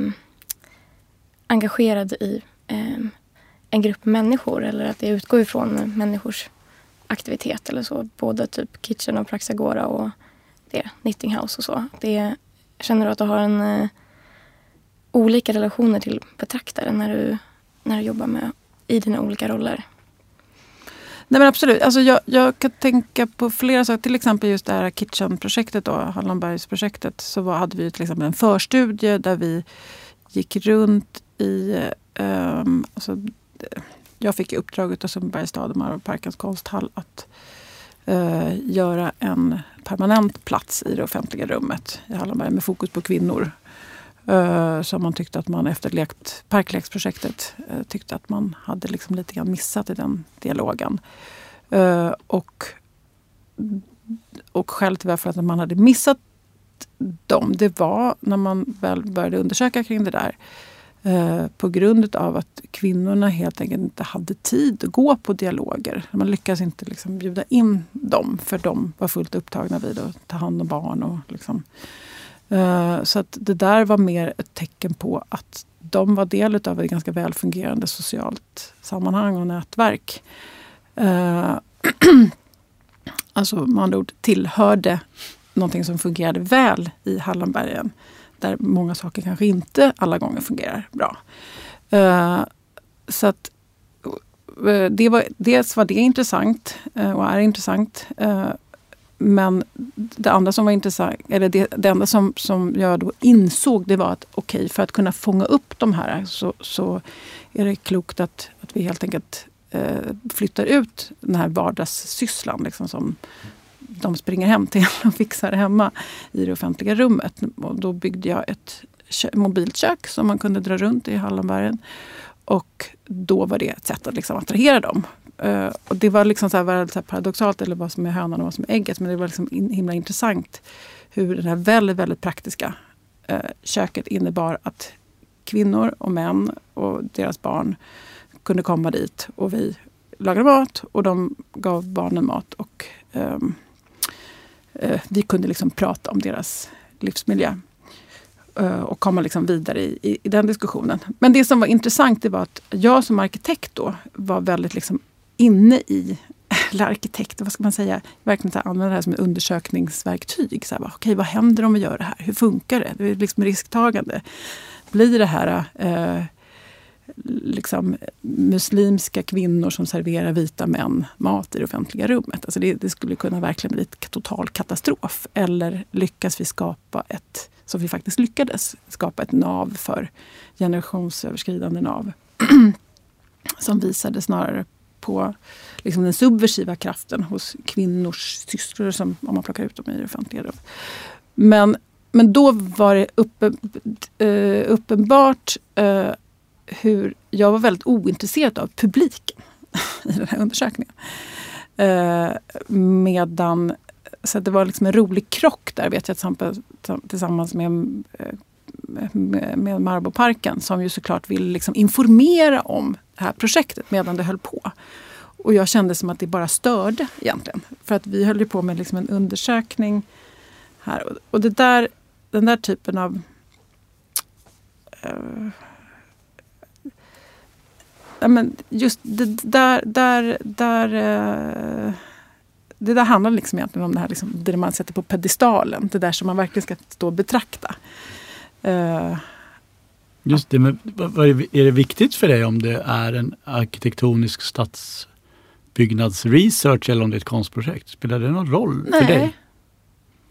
engagerade i eh, en grupp människor eller att det utgår ifrån människors aktivitet eller så. Både typ Kitchen och Praxagora och det, Knitting House och så. Det, känner du att du har en eh, olika relationer till betraktaren när du, när du jobbar med i dina olika roller? Nej men absolut. Alltså jag, jag kan tänka på flera saker. Till exempel just det här Kitchen-projektet, då, Hallonbergsprojektet. Så var, hade vi till exempel en förstudie där vi gick runt i... Um, alltså, jag fick i uppdraget av Sundbybergs stad och parkens konsthall att uh, göra en permanent plats i det offentliga rummet i Hallonberg med fokus på kvinnor. Uh, som man tyckte att man efter lekt, parkleksprojektet uh, tyckte att man hade liksom lite grann missat i den dialogen. Uh, och, och skälet till varför att man hade missat dem, det var när man väl började undersöka kring det där. Eh, på grund av att kvinnorna helt enkelt inte hade tid att gå på dialoger. Man lyckades inte liksom bjuda in dem för de var fullt upptagna vid att ta hand om barn. Och liksom, eh, så att det där var mer ett tecken på att de var del av ett ganska välfungerande socialt sammanhang och nätverk. Eh, alltså med andra ord tillhörde någonting som fungerade väl i Hallonbergen. Där många saker kanske inte alla gånger fungerar bra. Uh, så att eh, det var, dels var det intressant eh, och är intressant. men det andra som var intressant, eller det, det enda som, som jag då insåg det var att okej, okay, för att kunna fånga upp de här så, så är det klokt att, att vi helt enkelt flyttar ut den här vardagssysslan liksom, som de springer hem till och fixar hemma i det offentliga rummet. Och då byggde jag ett mobilt kök som man kunde dra runt i Hallonbergen. Och då var det ett sätt att liksom attrahera dem. Uh, och det var liksom så här så här paradoxalt, eller vad som är hönan och vad som är ägget. Men det var liksom in, himla intressant hur det här väldigt, väldigt praktiska uh, köket innebar att kvinnor och män och deras barn kunde komma dit och vi lagade mat och de gav barnen mat. Och um, Eh, vi kunde liksom prata om deras livsmiljö. Eh, och komma liksom vidare i, i, i, den diskussionen. Men det som var intressant det var att jag som arkitekt då var väldigt liksom inne i eller arkitekt, vad ska man säga, verkligen så här, använda det här som ett undersökningsverktyg. Så här, Okej, okay, vad händer om vi gör det här? Hur funkar det? Det är liksom risktagande. Blir det här eh, liksom, muslimska kvinnor som serverar vita män mat i det offentliga rummet? Alltså det, det skulle kunna verkligen bli total katastrof. Eller lyckas vi skapa ett som vi faktiskt lyckades skapa ett nav för generationsöverskridande nav. som visade snarare på liksom den subversiva kraften hos kvinnors systrar som, om man plockar ut dem i det offentliga rummet. Men, men då var det uppen, uh, eh, uppenbart uh, hur jag var väldigt ointresserad av publiken i den här undersökningen. Eh, medan så det var liksom en rolig krock där, vet jag, tillsammans med, eh, med, med Marboparken som ju såklart ville liksom informera om det här projektet medan det höll på. Och jag kände som att det bara störde egentligen. För att vi höll ju på med liksom en undersökning här. Och det där, den där typen av uh, ja, men just det där, där, där uh, det där handlar liksom egentligen om det här liksom, det man sätter på pedestalen. Det där som man verkligen ska stå och betrakta. Uh, Just det, men är det viktigt för dig om det är en arkitektonisk stadsbyggnadsresearch eller om det är ett konstprojekt? Spelar det någon roll nej. för dig?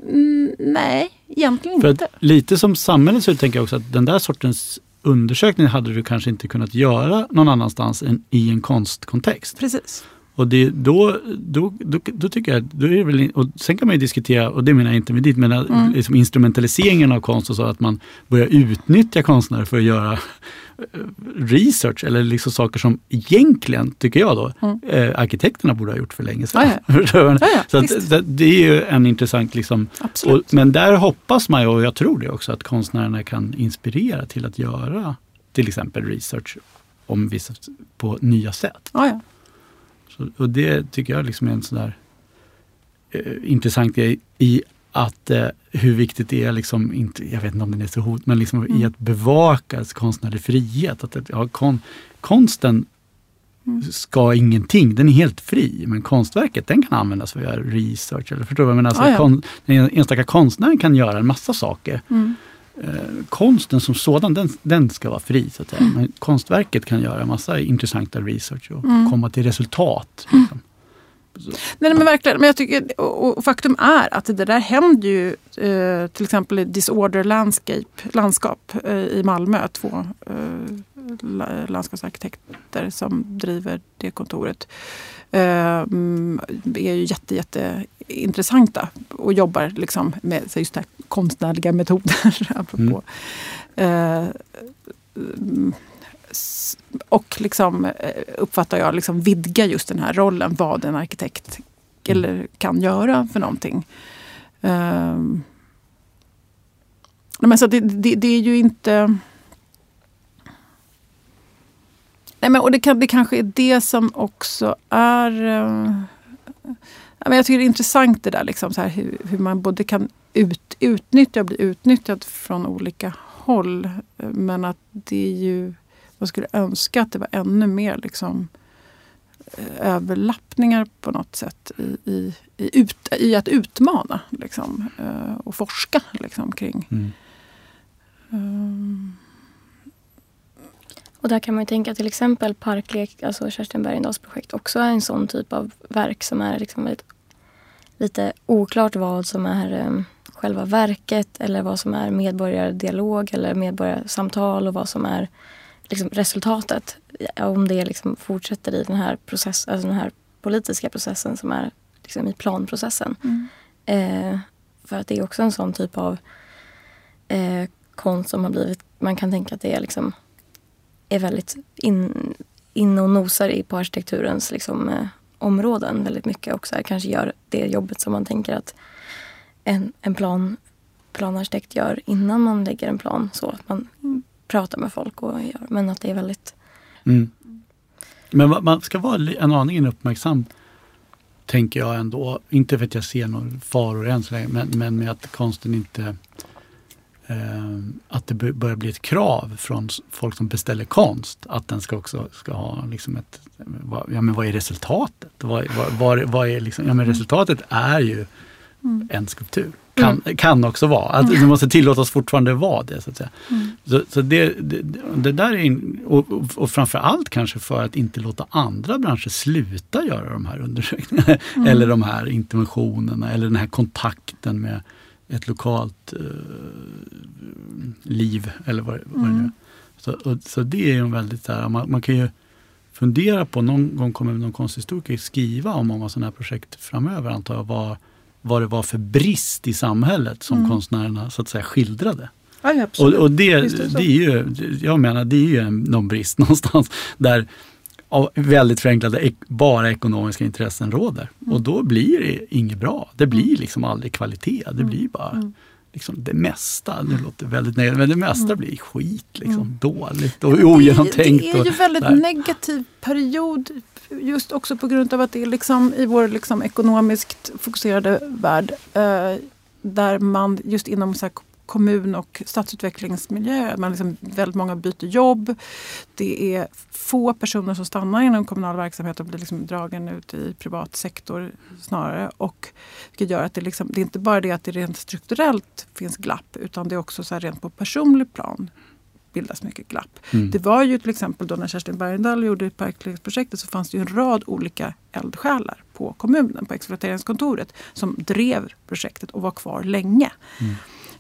Mm, nej, egentligen för inte. Lite som samhället så tänker jag också att den där sortens undersökning hade du kanske inte kunnat göra någon annanstans än i en konstkontext. Precis. Och det, då, då, då, då, tycker jag, då är det väl, och sen kan man ju diskutera, och det menar jag inte med dit, men mm. liksom instrumentaliseringen av konst och så att man börjar utnyttja konstnärer för att göra research eller liksom saker som egentligen, tycker jag då, mm. eh, arkitekterna borde ha gjort för länge sedan. Ja, ja. ja, så att, det, det är ju en intressant, liksom, och, men där hoppas man ju, och jag tror det också, att konstnärerna kan inspirera till att göra till exempel research om vissa, på nya sätt. Ja, så, och det tycker jag liksom är en sån där eh, intressant grej i att eh, hur viktigt det är, liksom, inte, jag vet inte om den är så hot, men liksom mm. i att bevaka konstnärlig frihet. Att, ja, kon, konsten mm. ska ingenting, den är helt fri. Men konstverket den kan användas för att göra research. Eller förstår du menar? Alltså, ah, ja. kon, den enstaka konstnären kan göra en massa saker. Mm eh, konsten som sådan, den, den ska vara fri. Så att säga. Men konstverket kan göra massa intressanta research och mm. komma till resultat. Liksom. Nej, men verkligen. Men jag tycker, och, faktum är att det där händer ju eh, till exempel i Disorder Landscape, landskap eh, i Malmö. Två eh, landskapsarkitekter som driver det kontoret. Eh, är ju jätte, jätte intressanta och jobbar liksom med just det här konstnärliga metoder. apropå. Mm. Eh, och liksom, eh, uppfattar jag liksom vidga just den här rollen, vad en arkitekt mm. eller kan göra för någonting. Um, men så det, det, det, är ju inte... Nej, men, och det, kan, det kanske är det som också är... Uh, jag tycker det är intressant det där liksom, så här, hur, hur man både kan ut, utnyttja och bli utnyttjad från olika håll. Men att det är ju man skulle önska att det var ännu mer liksom, eh, överlappningar på något sätt i, i, i, ut, i att utmana liksom, eh, och forska liksom, kring. Mm. Um. Och där kan man ju tänka till exempel Parklek, alltså Kerstin Bergendahls projekt, också är en sån typ av verk som är liksom väldigt lite oklart vad som är um, själva verket eller vad som är medborgardialog eller medborgarsamtal och vad som är liksom, resultatet. Om det liksom fortsätter i den här, process, alltså den här politiska processen som är liksom, i planprocessen. Mm. Eh, för att det är också en sån typ av eh, konst som har blivit, man kan tänka att det är liksom är väldigt in, in och nosar i på arkitekturens liksom, eh, områden väldigt mycket och så här, kanske gör det jobbet som man tänker att en, en plan, planarkitekt gör innan man lägger en plan. Så att man pratar med folk och gör, men att det är väldigt... Mm. Men man ska vara en aning uppmärksam tänker jag ändå. Inte för att jag ser några faror än så länge, men, men med att konsten inte eh, att det börjar bli ett krav från folk som beställer konst att den ska också ska ha liksom ett, ja men vad är resultatet? Vad, vad, vad, vad är liksom, ja men resultatet är ju mm. en skulptur. Kan, mm. kan också vara. Att det måste tillåtas fortfarande vara det. Så att säga. Mm. Så, så det, det, det, där är in, och, och framförallt kanske för att inte låta andra branscher sluta göra de här undersökningarna. Mm. eller de här interventionerna eller den här kontakten med ett lokalt eh, liv. Eller vad, vad det nu är. Mm. Så, och, så det är ju väldigt så här, man, man, kan ju fundera på, någon gång kommer någon konsthistoriker skriva om många sådana här projekt framöver antar jag. Vad, vad det var för brist i samhället som mm. konstnärerna så att säga skildrade. Ja, och, och det, det, det, är ju, jag menar, det är ju någon brist någonstans där av väldigt förenklade bara ekonomiska intressen råder. Mm. Och då blir det inget bra. Det blir mm. liksom aldrig kvalitet. Det blir mm. bara mm. Liksom det mesta. Det låter väldigt negativt, men det mesta mm. blir skit. Liksom, mm. Dåligt och ogenomtänkt. Det är ju en väldigt negativ period just också på grund av att det är liksom i vår liksom ekonomiskt fokuserade värld eh, där man just inom så kommun och stadsutvecklingsmiljö. Man liksom, väldigt många byter jobb. Det är få personer som stannar inom kommunal verksamhet och blir liksom dragen ut i privat sektor snarare. Och, vilket gör att det, liksom, det är inte bara det att det rent strukturellt finns glapp utan det är också så här rent på personlig plan bildas mycket glapp. Mm. Det var ju till exempel då när Kerstin Bergendahl gjorde parklivsprojektet så fanns det ju en rad olika eldsjälar på kommunen, på exploateringskontoret som drev projektet och var kvar länge. Mm.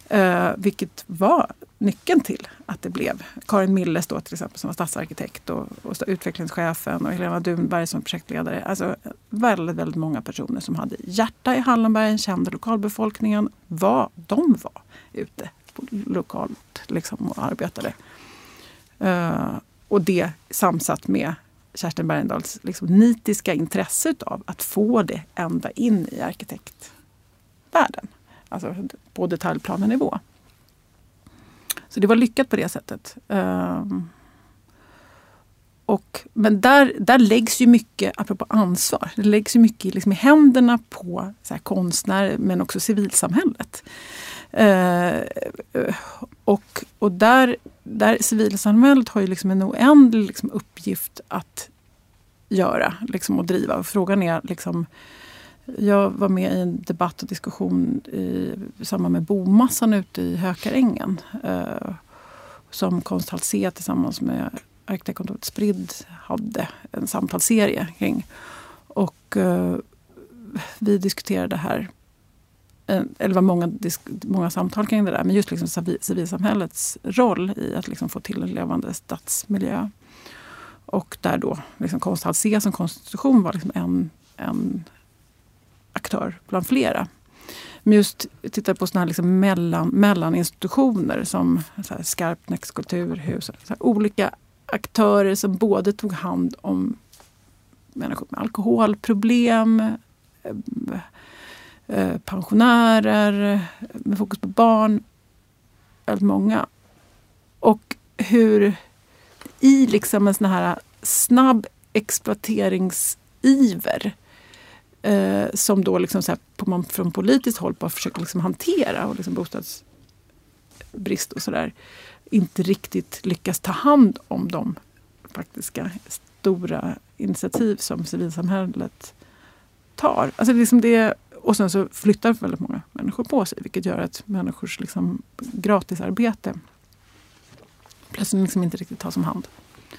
Eh, vilket var nyckeln till att det blev Karin Milles då till exempel som var stadsarkitekt och, och utvecklingschefen och Helena Dunberg som projektledare. Alltså väldigt, väldigt många personer som hade hjärta i Hallonbergen, kände lokalbefolkningen, vad de var ute lokalt liksom, och arbetade. Eh, och det samsatt med Kerstin Bergendahls liksom, nitiska intresse av att få det ända in i arkitektvärlden. Alltså på detaljplanenivå. Så det var lyckat på det sättet. Uh, och, men där, där läggs ju mycket, apropå ansvar, det läggs ju mycket liksom i händerna på så här, konstnärer men också civilsamhället. Eh, och och där, där civilsamhället har ju liksom en oändlig liksom uppgift att göra liksom, och driva. Frågan är liksom, jag var med i en debatt och diskussion i samband med bomassan ute i Hökarängen. Eh, som Konsthall C tillsammans med arkitektkontoret Spridd hade en samtalsserie kring. Och eh, vi diskuterade här Eh, eller var många, många samtal kring det där, men just liksom civilsamhällets roll i att liksom få till en levande stadsmiljö. Och där då liksom Konsthall C som konstitution var liksom en, en aktör bland flera. Men just titta på såna här liksom mellan, mellaninstitutioner som så Skarpnäcks kulturhus. Så här, olika aktörer som både tog hand om människor med alkoholproblem, eh, eh, pensionärer, med fokus på barn. Väldigt många. Och hur i liksom en sån här snabb exploateringsiver eh, som då liksom så här, på, man från politiskt håll bara försöker liksom hantera och liksom bostadsbrist och sådär inte riktigt lyckas ta hand om de faktiska stora initiativ som civilsamhället tar. Alltså liksom det, och sen så flyttar väldigt många människor på sig vilket gör att människors liksom gratisarbete plötsligt liksom inte riktigt tas om hand.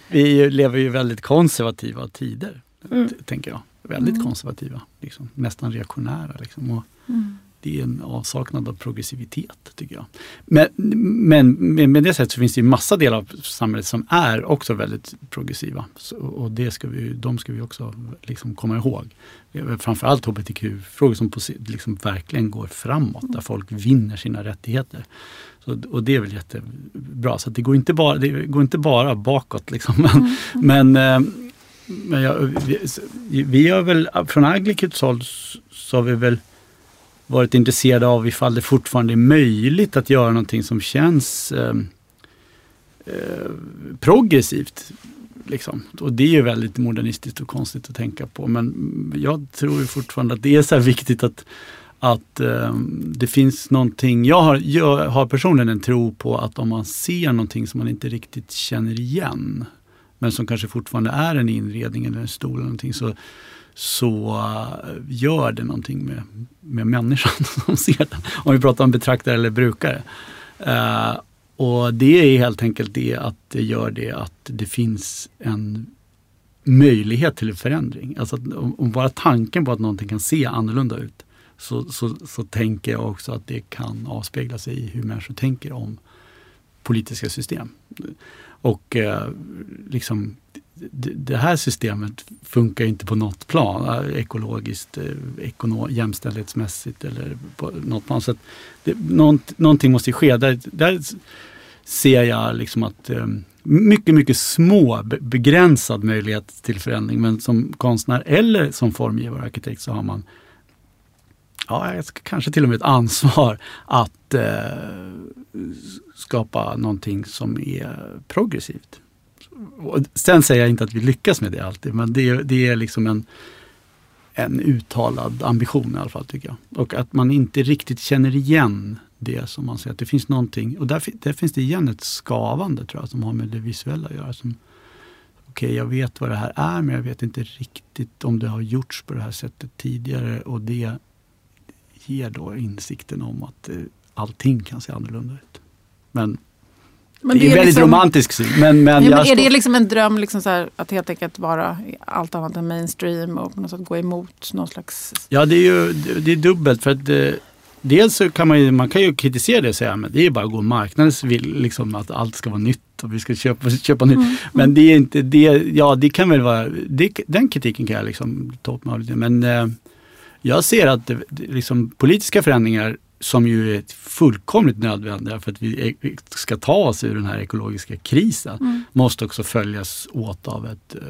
Vi lever ju väldigt konservativa tider, mm. tänker jag. Väldigt Mm. konservativa. Liksom, nästan reaktionära. Liksom, och Mm. det är en avsaknad av progressivitet tycker jag. Men, men med, med det sättet så finns det ju massa delar av samhället som är också väldigt progressiva. Så, och det ska vi, de ska vi också liksom komma ihåg. Framförallt hbtq-frågor som på, liksom verkligen går framåt, där folk vinner sina rättigheter. Så, och det är väl jättebra. Så det, går inte bara, det går inte bara bakåt. Liksom. Men, men, eh, men jag, vi, vi har väl, från Aglikets håll så- har vi väl varit intresserade av ifall det fortfarande är möjligt att göra någonting som känns eh, eh, progressivt. Liksom. Och det är ju väldigt modernistiskt och konstigt att tänka på. Men jag tror fortfarande att det är så här viktigt att, att eh, det finns någonting. Jag har, jag har personligen en tro på att om man ser någonting som man inte riktigt känner igen men som kanske fortfarande är en inredning eller en stol eller någonting så, så eh, gör det någonting med, med människan som ser den. Om vi pratar om betraktare eller brukare. Eh, och det är helt enkelt det att det gör det att det finns en möjlighet till förändring. Alltså att, om bara tanken på att någonting kan se annorlunda ut så, så, så tänker jag också att det kan avspegla sig i hur människor tänker om politiska system. Och eh, liksom det, här systemet funkar inte på något plan, eh, ekologiskt, eh, ekono, jämställdhetsmässigt eller på något plan. Så att det, nånt, någonting måste ske. Där, där ser jag liksom att eh, mycket, mycket små, begränsad möjlighet till förändring. Men som konstnär eller som formgivare och arkitekt så har man ja, kanske till och med ett ansvar att eh, skapa någonting som är progressivt. Och sen säger jag inte att vi lyckas med det alltid, men det, är- det är liksom en, en uttalad ambition i alla fall tycker jag. Och att man inte riktigt känner igen det som man säger, att det finns någonting, och där, där finns det igen ett skavande tror jag, som har med det visuella att göra. Som, Okej, jag vet vad det här är, men jag vet inte riktigt om det har gjorts på det här sättet tidigare och det ger då insikten om att eh, allting kan se annorlunda ut. Men, Men det är en väldigt liksom- romantisk syn. Men, men Ja, men är står- det liksom en dröm liksom så här, att helt enkelt vara allt annat än mainstream och på något sätt gå emot någon slags... Ja, det är ju det det är dubbelt. för att eh, Dels så kan man ju, man kan ju kritisera det och säga att det är bara att gå marknadens vill, liksom att allt ska vara nytt och vi ska köpa, köpa nytt. Mm. Men det är inte det, ja det kan väl vara, det, den kritiken kan jag liksom ta upp av lite. Men eh, jag ser att det, det, liksom, politiska förändringar som ju är fullkomligt nödvändiga för att vi e- ska ta oss ur den här ekologiska krisen Mm. måste också följas åt av ett, eh,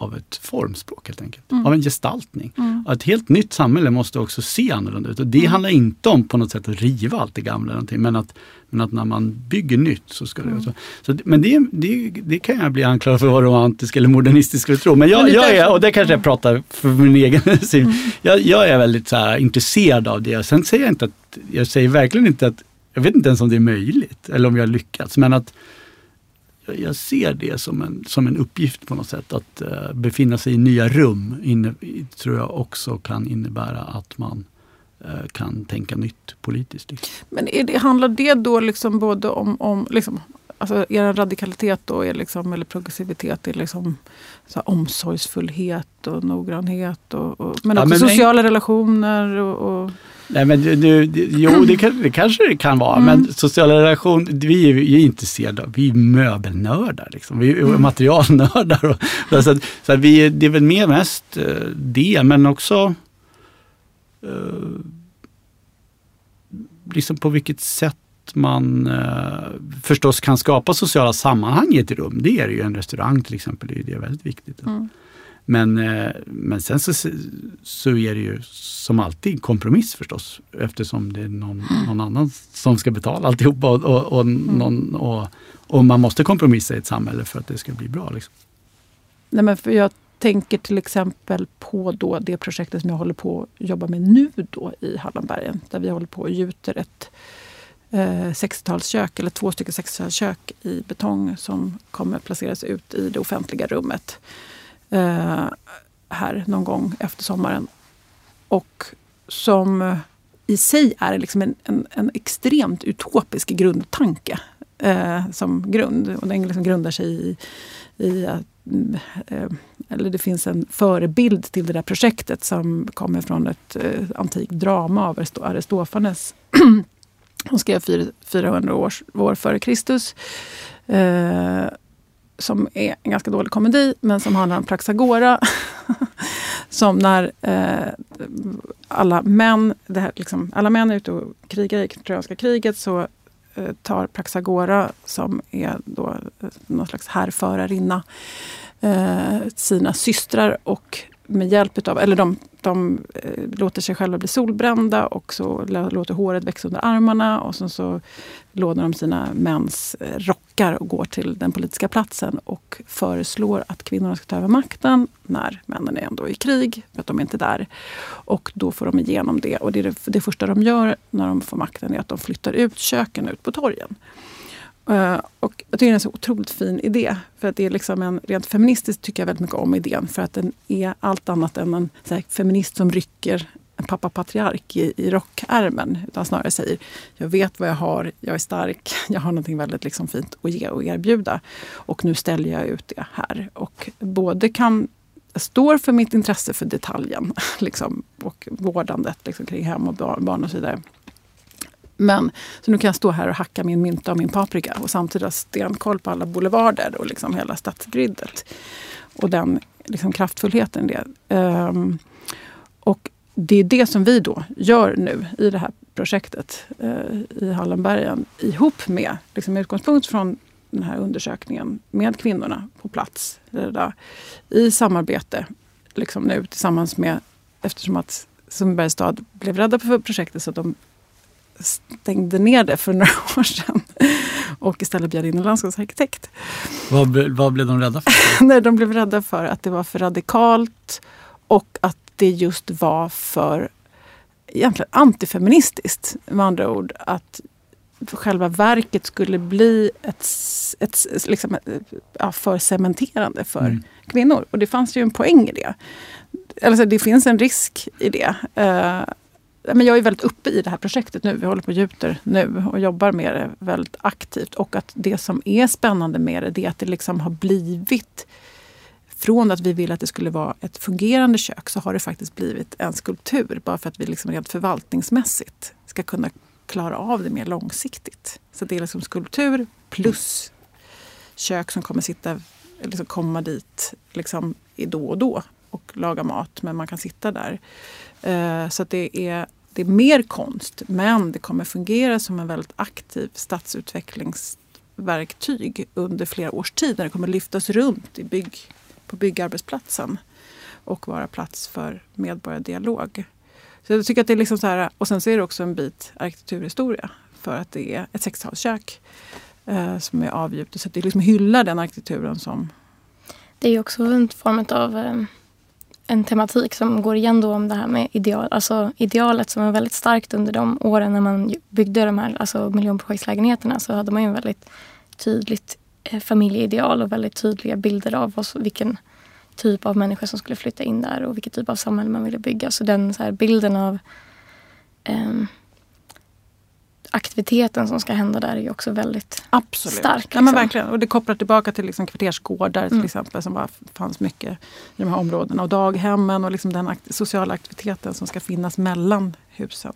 av ett formspråk helt enkelt. Mm. Av en gestaltning. Mm. Ett helt nytt samhälle måste också se annorlunda ut. Och det Mm. handlar inte om på något sätt att riva allt det gamla, någonting, men, att, men att när man bygger nytt så ska det... Mm. Så, så, men det, det, det kan jag bli anklagad för att vara romantisk eller modernistisk för att tro. Men jag, jag är, och det kanske jag pratar för min egen syn, Mm. jag, jag är väldigt så här, intresserad av det. Sen säger jag inte att, jag säger verkligen inte att, jag vet inte ens om det är möjligt eller om jag har lyckats, men att jag, ser det som en, som en uppgift på något sätt. Att eh, befinna sig i nya rum inne, tror jag också kan innebära att man eh, kan tänka nytt politiskt. Liksom. Men är det, handlar det då liksom både om, om liksom, alltså er radikalitet då är liksom, eller progressivitet är liksom så omsorgsfullhet och noggrannhet och, och, men Ja, också men- sociala relationer och, och Nej, men det, jo, det, kan, det kanske det kan vara, Mm. men sociala relationer, vi är ju intresserade av, vi är möbelnördar, liksom. vi är Mm. materialnördar. Och, så så att vi, det är väl mer mest eh, det, men också eh, liksom på vilket sätt man eh, förstås kan skapa sociala sammanhang i ett rum. Det är det ju en restaurang till exempel, det är det är väldigt viktigt. mm. Men, eh, men sen så, så är det ju som alltid kompromiss förstås eftersom det är någon, någon annan som ska betala alltihopa och, och, och, någon, och, och man måste kompromissa i ett samhälle för att det ska bli bra. Liksom. Nej, men för jag tänker till exempel på då det projektet som jag håller på att jobba med nu då i Hallonbergen. Där vi håller på och gjuter ett eh, 60-talskök, eller två stycken 60-talskök i betong som kommer placeras ut i det offentliga rummet eh, här någon gång efter sommaren. Och som eh, i sig är liksom en, en, en extremt utopisk grundtanke. eh, som grund. Och den liksom grundar sig i, i att mm, eh, eller det finns en förebild till det där projektet som kommer från ett eh, antikt drama av Aristofanes. Hon skrev 400 år, år före Kristus. Eh, som är en ganska dålig komedi, men som handlar om Praxagora. som när eh, alla män, det här, liksom, alla män är ute och krigar i Trojanska kriget så eh, tar Praxagora, som är då eh, någon slags härförarinna, eh, sina systrar och med hjälp av, eller de, de eh, låter sig själva bli solbrända och så låter håret växa under armarna och sen så lånar de sina mäns eh, rockar och går till den politiska platsen och föreslår att kvinnorna ska ta över makten när männen är ändå i krig, för att de är inte är där. Och då får de igenom det. Och det, det, det första de gör när de får makten är att de flyttar ut köken ut på torgen. Uh, och jag tycker det är en så otroligt fin idé. För att det är liksom en, rent feministiskt tycker jag väldigt mycket om idén. För att den är allt annat än en här, feminist som rycker en pappa patriark i, i rockärmen. Utan snarare säger, jag vet vad jag har, jag är stark, jag har någonting väldigt liksom fint att ge och erbjuda. Och nu ställer jag ut det här. Och både kan jag står för mitt intresse för detaljen liksom, och vårdandet liksom, kring hem och barn och så vidare. Men så nu kan jag stå här och hacka min mynta och min paprika och samtidigt ha stenkoll på alla boulevarder och liksom hela stadsgridet. Och den liksom kraftfullheten i det. Um, och det är det som vi då gör nu i det här projektet uh, i Hallenbergen ihop med, liksom med utgångspunkt från den här undersökningen med kvinnorna på plats. Eh, där, I samarbete liksom nu tillsammans med, eftersom att Sundbybergs stad blev rädda för projektet så att de stängde ner det för några år sedan och istället bjöd in en landskapsarkitekt. Vad, vad blev de rädda för? Nej, de blev rädda för att det var för radikalt och att det just var för egentligen antifeministiskt. Med andra ord att själva verket skulle bli ett, ett, liksom, ja, för cementerande för mm. kvinnor. Och det fanns ju en poäng i det. Alltså, det finns en risk i det. Uh, men jag är väldigt uppe i det här projektet nu. Vi håller på och gjuter nu och jobbar med det väldigt aktivt. Och att det som är spännande med det, det är att det liksom har blivit från att vi ville att det skulle vara ett fungerande kök så har det faktiskt blivit en skulptur. Bara för att vi liksom rent förvaltningsmässigt ska kunna klara av det mer långsiktigt. Så det är liksom skulptur plus kök som kommer sitta, liksom komma dit liksom då och då och laga mat. Men man kan sitta där. Eh, så att det är det är mer konst men det kommer fungera som en väldigt aktiv stadsutvecklingsverktyg under flera års tid när det kommer lyftas runt i bygg, på byggarbetsplatsen och vara plats för medborgardialog. Så jag tycker att det är liksom så här, och sen så är det också en bit arkitekturhistoria för att det är ett 60-talskök eh, som är avgjutet. Så det liksom hyllar den arkitekturen som... Det är också en form av eh en tematik som går igen då om det här med ideal, alltså idealet som var väldigt starkt under de åren när man byggde de här alltså miljonprojektslägenheterna så hade man ju en väldigt tydligt eh, familjeideal och väldigt tydliga bilder av oss, vilken typ av människor som skulle flytta in där och vilken typ av samhälle man ville bygga. Så den så bilden av um, aktiviteten som ska hända där är ju också väldigt Absolut. stark. Liksom. Ja, men liksom. verkligen. Och det kopplar tillbaka till liksom kvartersgårdar till mm. exempel som bara fanns mycket i de här områdena. Och daghemmen och liksom den akt sociala aktiviteten som ska finnas mellan husen.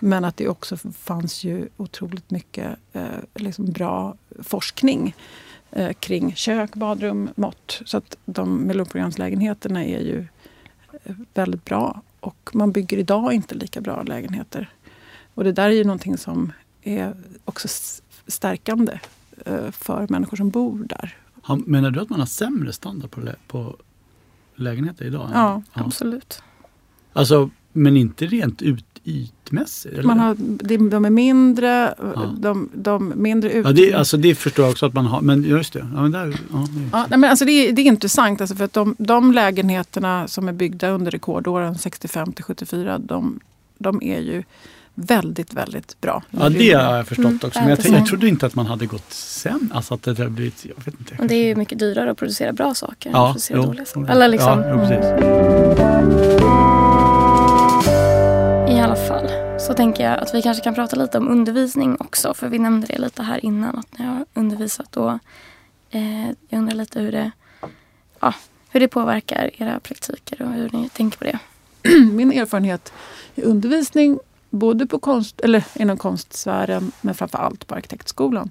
Men att det också fanns ju otroligt mycket eh, liksom bra forskning eh, kring kök, badrum, mått. Så att de miljonprogramslägenheterna är ju eh, väldigt bra. Och man bygger idag inte lika bra lägenheter och det där är ju någonting som är också stärkande eh, för människor som bor där. Menar du att man har sämre standard på, lä på lägenheter idag? Ja, ja, absolut. Alltså, men inte rent ut ytmässigt? Eller? Man har, de är mindre, ja. de, de mindre ut... Ja, det, alltså det förstår jag också att man har, men just det. Ja, men där, ja, det, ja, nej, men alltså det, är, det är intressant, alltså för att de, de lägenheterna som är byggda under rekordåren 65 till 74, de, de är ju väldigt, väldigt bra. Ja, det har jag förstått mm, också. Men jag, jag trodde inte att man hade gått sen. Alltså att det hade blivit, jag vet inte. Och det är ju mycket dyrare att producera bra saker ja, än att producera jo, dåliga saker. Eller liksom. Ja, jo, I alla fall så så tänker jag att vi kanske kan prata lite om undervisning också. För vi nämnde det lite här innan att när jag har undervisat då. Eh, jag undrar lite hur det, ja, hur det påverkar era praktiker och hur ni tänker på det. Min erfarenhet i undervisning, både på konst, eller inom konstsfären men framför allt på arkitektskolan,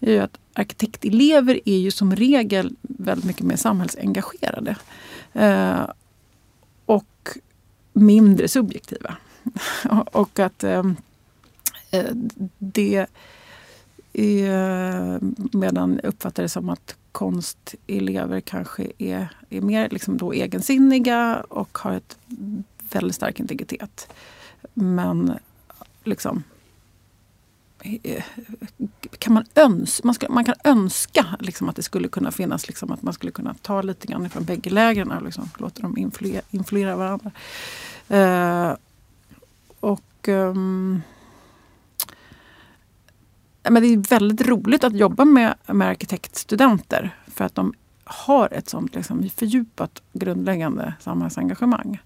är ju att arkitektelever är ju som regel väldigt mycket mer samhällsengagerade. Eh, och mindre subjektiva. och att eh, eh det är, eh, medan jag uppfattar det som att konstelever kanske är, är mer liksom då egensinniga och har ett väldigt stark integritet. Men liksom eh, kan man, öns man, ska, man kan önska liksom att det skulle kunna finnas, liksom att man skulle kunna ta lite grann från bägge lägren och liksom låta dem influera, influera varandra. Uh, och um, men Det är väldigt roligt att jobba med, med arkitektstudenter för att de har ett sånt liksom, fördjupat grundläggande samhällsengagemang.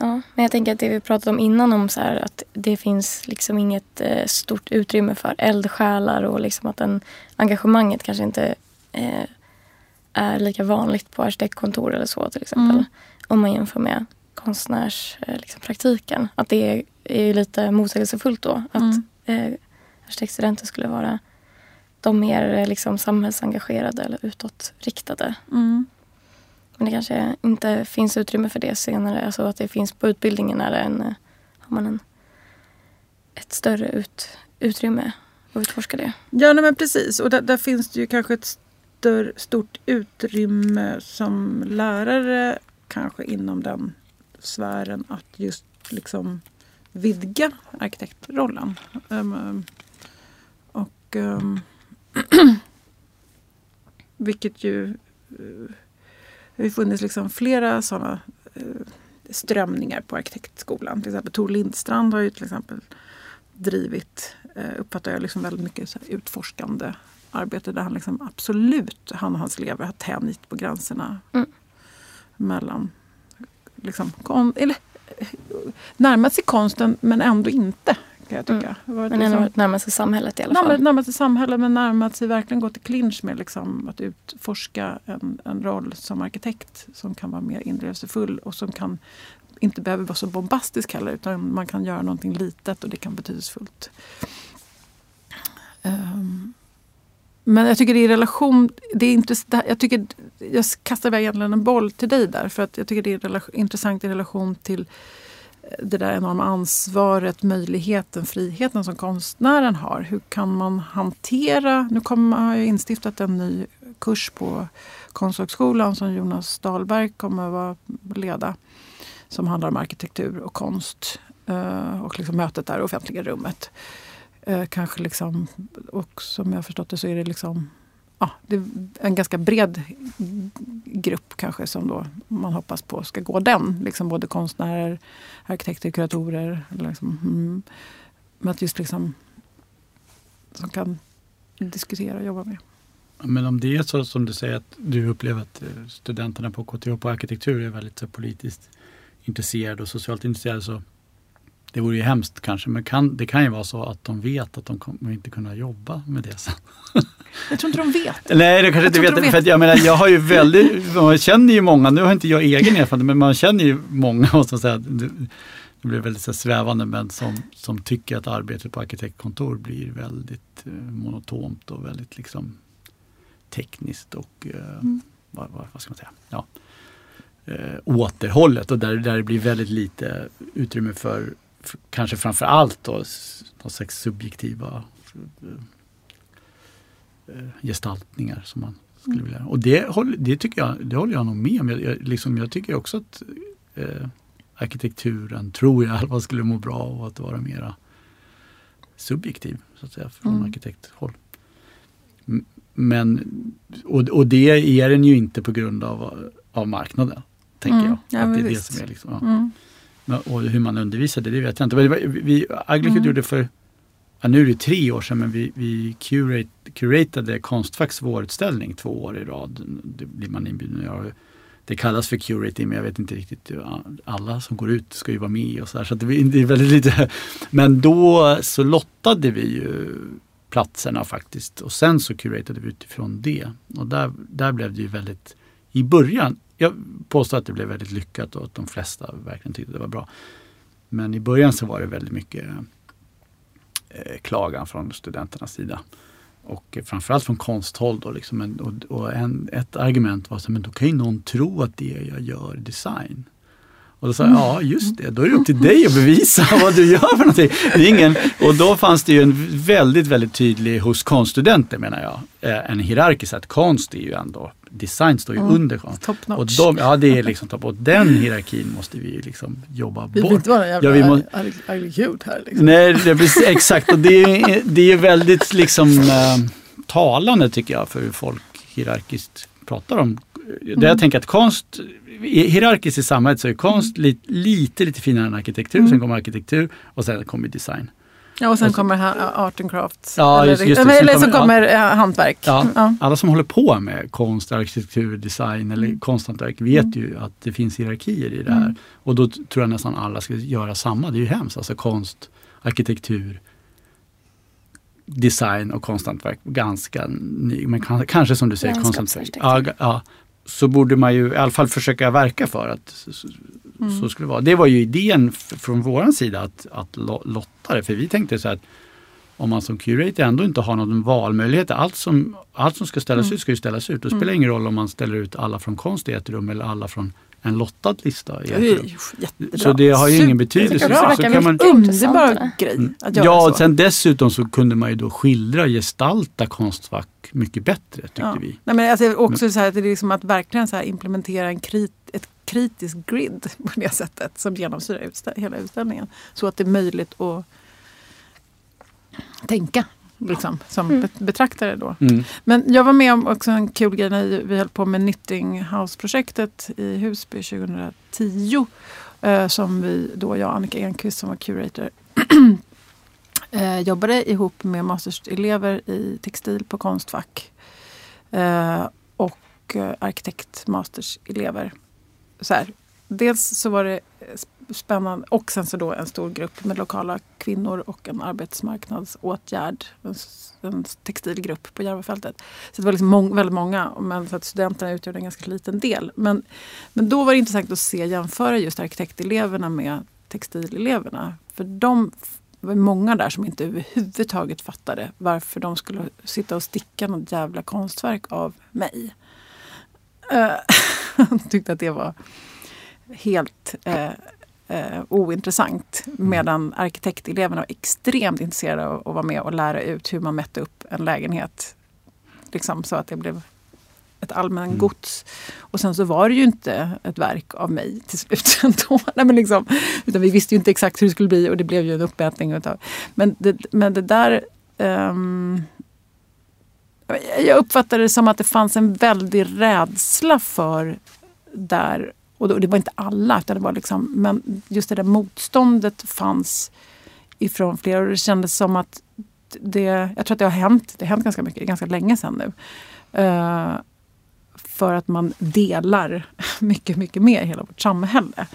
Ja, men jag tänker att det vi pratade om innan om så här, att det finns liksom inget eh, stort utrymme för eldsjälar och liksom att den engagemanget kanske inte eh, är lika vanligt på arkitektkontor eller så till exempel. Mm. Om man jämför med konstnärspraktiken. Eh, liksom, att det är, är lite motsägelsefullt då. Att mm. eh, arkitektstudenter skulle vara de mer eh, liksom, samhällsengagerade eller utåtriktade. Mm. Men det kanske inte finns utrymme för det senare. Alltså att det finns på utbildningen är en, eh, har man en, ett större ut, utrymme att utforska det. Ja, nej, men precis. Och där, där, finns det ju kanske ett större, stort utrymme som lärare kanske inom den sfären att just liksom vidga arkitektrollen. Um, och um, vilket ju uh, det har funnits liksom flera sådana uh, strömningar på arkitektskolan. Till exempel Tor Lindstrand har ju till exempel drivit, uh, uppfattar jag, liksom väldigt mycket utforskande arbete där han liksom absolut, han och hans elever har tänjt på gränserna mm. mellan liksom, kon, eller, närmat sig konsten men ändå inte. Kan jag tycka. Mm. Men ändå närmat sig samhället i alla fall. Närmat, sig samhället men närmat sig verkligen gått i clinch med liksom, att utforska en, en roll som arkitekt som kan vara mer inlevelsefull och som kan inte behöver vara så bombastisk heller utan man kan göra någonting litet och det kan vara betydelsefullt. Um, men jag tycker det är relation, det är intressant, jag, tycker, jag kastar iväg egentligen en boll till dig där för att jag tycker det är intressant i relation till det där enorma ansvaret, möjligheten, friheten som konstnären har. Hur kan man hantera... Nu kommer, har jag instiftat en ny kurs på Konsthögskolan som Jonas Dahlberg kommer att leda. Som handlar om arkitektur och konst eh, och liksom mötet där i offentliga rummet. Eh, kanske liksom, och som jag har förstått det så är det liksom ja, det är en ganska bred grupp kanske som då man hoppas på ska gå den. Liksom både konstnärer, arkitekter, kuratorer. Liksom, mm, men att just liksom som kan diskutera och jobba med. Men om det är så som du säger att du upplever att eh, studenterna på KTH på arkitektur är väldigt så politiskt intresserade och socialt intresserade så det vore ju hemskt kanske, men kan, det kan ju vara så att de vet att de kommer inte kunna jobba med det sen. Jag tror inte de vet. Nej, det kanske inte vet. vet. För jag, menar, jag har ju väldigt, man känner ju många, nu har inte jag egen erfarenhet, men man känner ju många och så säga, det, det blir väldigt så svävande, men som, som tycker att arbetet på arkitektkontor blir väldigt eh, monotont och väldigt liksom tekniskt och eh, mm. vad, vad, vad, ska man säga? Ja, eh, återhållet och där, där det blir väldigt lite utrymme för kanske framför allt då, någon slags subjektiva eh, gestaltningar som man skulle vilja. Och det, det, tycker jag, det håller jag nog med om. Jag, jag, liksom, jag tycker också att eh, arkitekturen, tror jag, fall skulle må bra av att vara mera subjektiv så att säga från mm. arkitekthåll. Men, och, och det är den ju inte på grund av, av marknaden, tänker mm. jag. Ja, att det är visst. det som är liksom, ja. mm. Och hur man undervisade, det vet jag inte. Vi, Aglicud mm. gjorde för, ja, nu är det tre år sedan, men vi, vi curate, curatade Konstfacks vårutställning två år i rad. Det blir man inbjuden att göra. det kallas för curating men jag vet inte riktigt. Alla som går ut ska ju vara med och så där, så det är väldigt lite. Men då så lottade vi ju platserna faktiskt och sen så curatade vi utifrån det. Och där, där blev det ju väldigt, i början, jag påstår att det blev väldigt lyckat och att de flesta verkligen tyckte det var bra. Men i början så var det väldigt mycket eh, klagan från studenternas sida. Och framförallt från konsthåll. Då liksom. och, och en, ett argument var att då kan ju någon tro att det jag gör är design. Och då sa jag, ja just det, då är det upp till dig att bevisa vad du gör för någonting. Det ingen, och då fanns det ju en väldigt, väldigt tydlig hos konststudenter menar jag, eh, en hierarkisk att konst är ju ändå, design står ju mm. under konst. Top notch. Och de, ja det är liksom topp, och den hierarkin måste vi liksom jobba vi bort. Vi vill inte vara en jävla ja, må, här. Liksom. Nej, det är, exakt och det är, det är väldigt liksom äh, talande tycker jag för hur folk hierarkiskt pratar om. Mm. Där jag tänker att konst hierarkiskt i samhället så är konst mm. lite, lite, lite finare än arkitektur. Mm. Sen kommer arkitektur och sen kommer design. Ja, och sen och så, kommer art and crafts. Ja, eller, just, just det. eller så kommer ja, hantverk. Ja, ja, Alla som håller på med konst, arkitektur, design eller mm. konsthantverk vet mm. ju att det finns hierarkier i det här. Mm. Och då tror jag nästan alla ska göra samma. Det är ju hemskt. Alltså konst, arkitektur, design och konsthantverk. Ganska ny, men kanske som du säger konsthantverk. Ja, ja, så borde man ju i alla fall försöka verka för att så, mm. så skulle det vara. Det var ju idén från vår sida att, att lotta det. För vi tänkte så att om man som curator ändå inte har någon valmöjlighet. Allt som, allt som ska ställas mm. ut ska ju ställas ut. Det spelar mm. ingen roll om man ställer ut alla från konst i ett rum eller alla från en lottad lista. I det så det har ju ingen betydelse. Det så kan man, underbar grej mm. att göra Ja, så. och sen dessutom så kunde man ju då skildra, gestalta Konstfack mycket bättre tyckte ja. vi. Nej, men alltså också så här, det är liksom att verkligen så här implementera en krit, ett kritiskt grid på det sättet som genomsyrar utställ hela utställningen. Så att det är möjligt att tänka liksom, som mm. betraktare då. Mm. Men jag var med om också en kul grej när vi höll på med Knitting House-projektet i Husby 2010. Eh, som vi då, jag och Annika Enqvist som var curator eh, jobbade ihop med masterelever i textil på Konstfack. Eh, och eh, arkitektmasterselever. Så här. Dels så var det spännande. Och sen så då en stor grupp med lokala kvinnor och en arbetsmarknadsåtgärd. En, en textilgrupp på Järvafältet. Så det var liksom mång, väldigt många, men så att studenterna utgjorde en ganska liten del. Men, men då var det intressant att se jämföra just arkitekteleverna med textileleverna. För de det var många där som inte överhuvudtaget fattade varför de skulle sitta och sticka något jävla konstverk av mig. Uh, tyckte att det var helt eh, uh, ointressant. Medan arkitekteleverna var extremt intresserade av att vara med och lära ut hur man mätte upp en lägenhet. Liksom så att det blev ett allmän mm. gods. Och sen så var det ju inte ett verk av mig till slut. Ändå. Nej, men liksom, utan vi visste ju inte exakt hur det skulle bli och det blev ju en uppmätning. Utav. Men, det, men det där... Um, jag uppfattade det som att det fanns en väldig rädsla för där och det var inte alla, utan det var liksom, men just det där motståndet fanns ifrån flera. Och det kändes som att det, jag tror att det har hänt, det har hänt ganska mycket, ganska länge sedan nu. Uh, för att man delar mycket, mycket mer i hela vårt samhälle.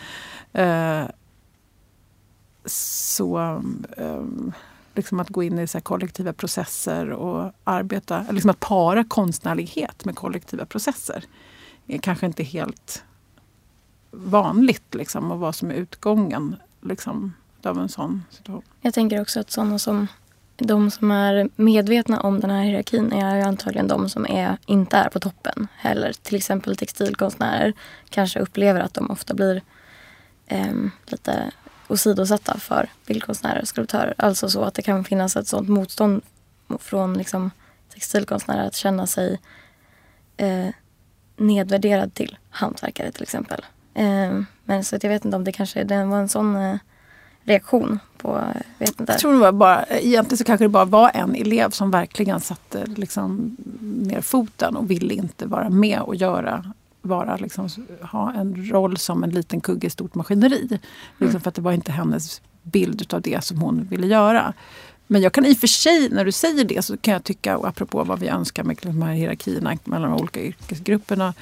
Uh, så um, liksom att gå in i så kollektiva processer och arbeta, liksom att para konstnärlighet med kollektiva processer är kanske inte helt vanligt liksom, och vad som är utgången liksom, av en sån situation. Jag tänker också att sådana som de som är medvetna om den här hierarkin är ju antagligen de som är, inte är på toppen heller. Till exempel textilkonstnärer kanske upplever att de ofta blir eh, lite åsidosatta för bildkonstnärer och skulptörer. Alltså så att det kan finnas ett sådant motstånd från liksom, textilkonstnärer att känna sig eh, nedvärderad till hantverkare till exempel. Eh, men så att jag vet inte om det kanske det var en sån eh, reaktion på, vet inte. Jag tror det var bara, egentligen så kanske det bara var en elev som verkligen satte liksom ner foten och ville inte vara med och göra vara, liksom, ha en roll som en liten kugge i stort maskineri. Mm. Liksom för att det var inte hennes bild av det som hon ville göra. Men jag kan i och för sig, när du säger det, så kan jag tycka, och apropå vad vi önskar med de här hierarkierna mellan de olika yrkesgrupperna,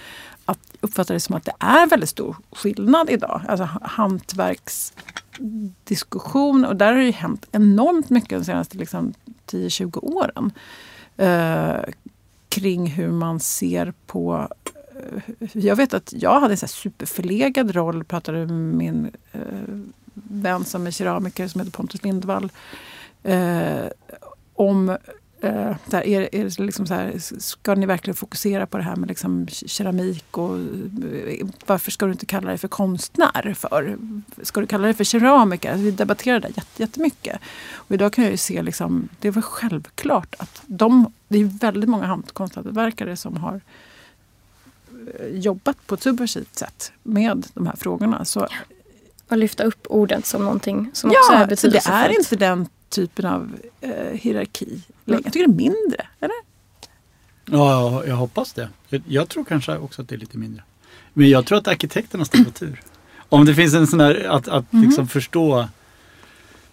att uppfatta det som att det är väldigt stor skillnad idag. Alltså hantverksdiskussion och där har det ju hänt enormt mycket de senaste liksom, 10-20 åren. Eh, kring hur man ser på eh, jag vet att jag hade en så superförlegad roll, pratade med min eh, vän som är keramiker som heter Pontus Lindvall. Eh, om eh, där, är, är det liksom så här, ska ni verkligen fokusera på det här med liksom keramik och eh, varför ska du inte kalla dig för konstnär? för? Ska du kalla dig för keramiker? Alltså, vi debatterade det jätte, jättemycket. Och idag kan jag ju se, liksom, det var självklart att de, det är väldigt många konsthantverkare som har eh, jobbat på ett subversivt sätt med de här frågorna. Så, och lyfta upp orden som någonting som ja, också är betydelsefullt. Det är inte den typen av eh, hierarki längre. Jag tycker det är mindre, eller? Ja, jag hoppas det. Jag tror kanske också att det är lite mindre. Men jag tror att arkitekterna står på tur. Om det finns en sån här att, att mm. liksom förstå.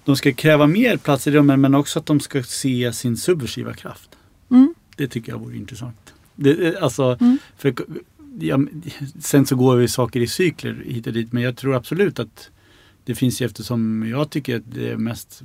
De ska kräva mer plats i rummen men också att de ska se sin subversiva kraft. Mm. Det tycker jag vore intressant. Det, alltså, mm. för, ja, sen så går vi saker i cykler hit och dit men jag tror absolut att det finns ju eftersom jag tycker att det mest,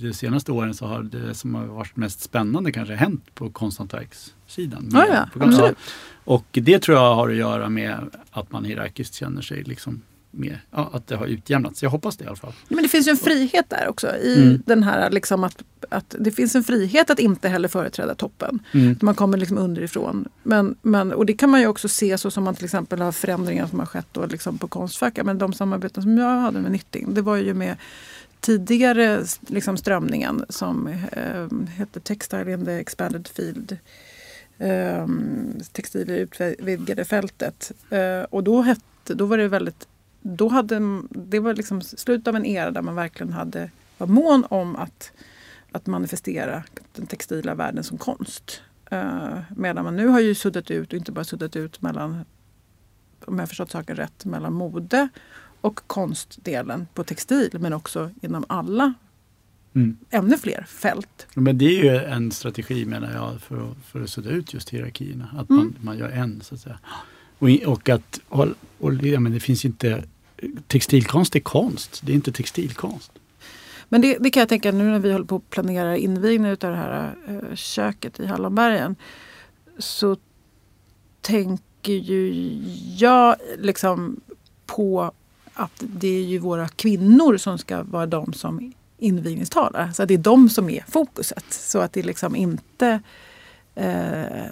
de senaste åren så har det som har varit mest spännande kanske hänt på konsthantverkssidan. Ja, ja, absolut. Och det tror jag har att göra med att man hierarkiskt känner sig liksom mer, ja, att det har utjämnats. Jag hoppas det i alla fall. Men det finns ju en frihet där också i mm. den här liksom att, att det finns en frihet att inte heller företräda toppen. Mm. Man kommer liksom underifrån. Men, men, och det kan man ju också se så som man till exempel har förändringar som har skett då liksom på Konstfack. Men de samarbeten som jag hade med Nytting det var ju med tidigare liksom strömningen som eh, hette Textile in the expanded field. Eh, textil i utvidgade fältet. Eh, och då, hette, då var det väldigt då hade, det var liksom slutet av en era där man verkligen hade, var mån om att, att manifestera den textila världen som konst. Uh, medan man nu har ju suddat ut, och inte bara suddat ut mellan, om jag förstått saken rätt, mellan mode och konstdelen på textil men också inom alla mm. ännu fler fält. Men det är ju en strategi menar jag för, för att sudda ut just hierarkierna. Att mm. man, man gör en så att säga. Och, och att och, och, ja, men det finns inte textilkonst är konst, det är inte textilkonst. Men det, det, kan jag tänka nu när vi håller på att planera invigningen av det här eh, köket i Hallonbergen. Så tänker ju jag liksom på att det är ju våra kvinnor som ska vara de som invigningstalar. Så att det är de som är fokuset. Så att det liksom inte eh,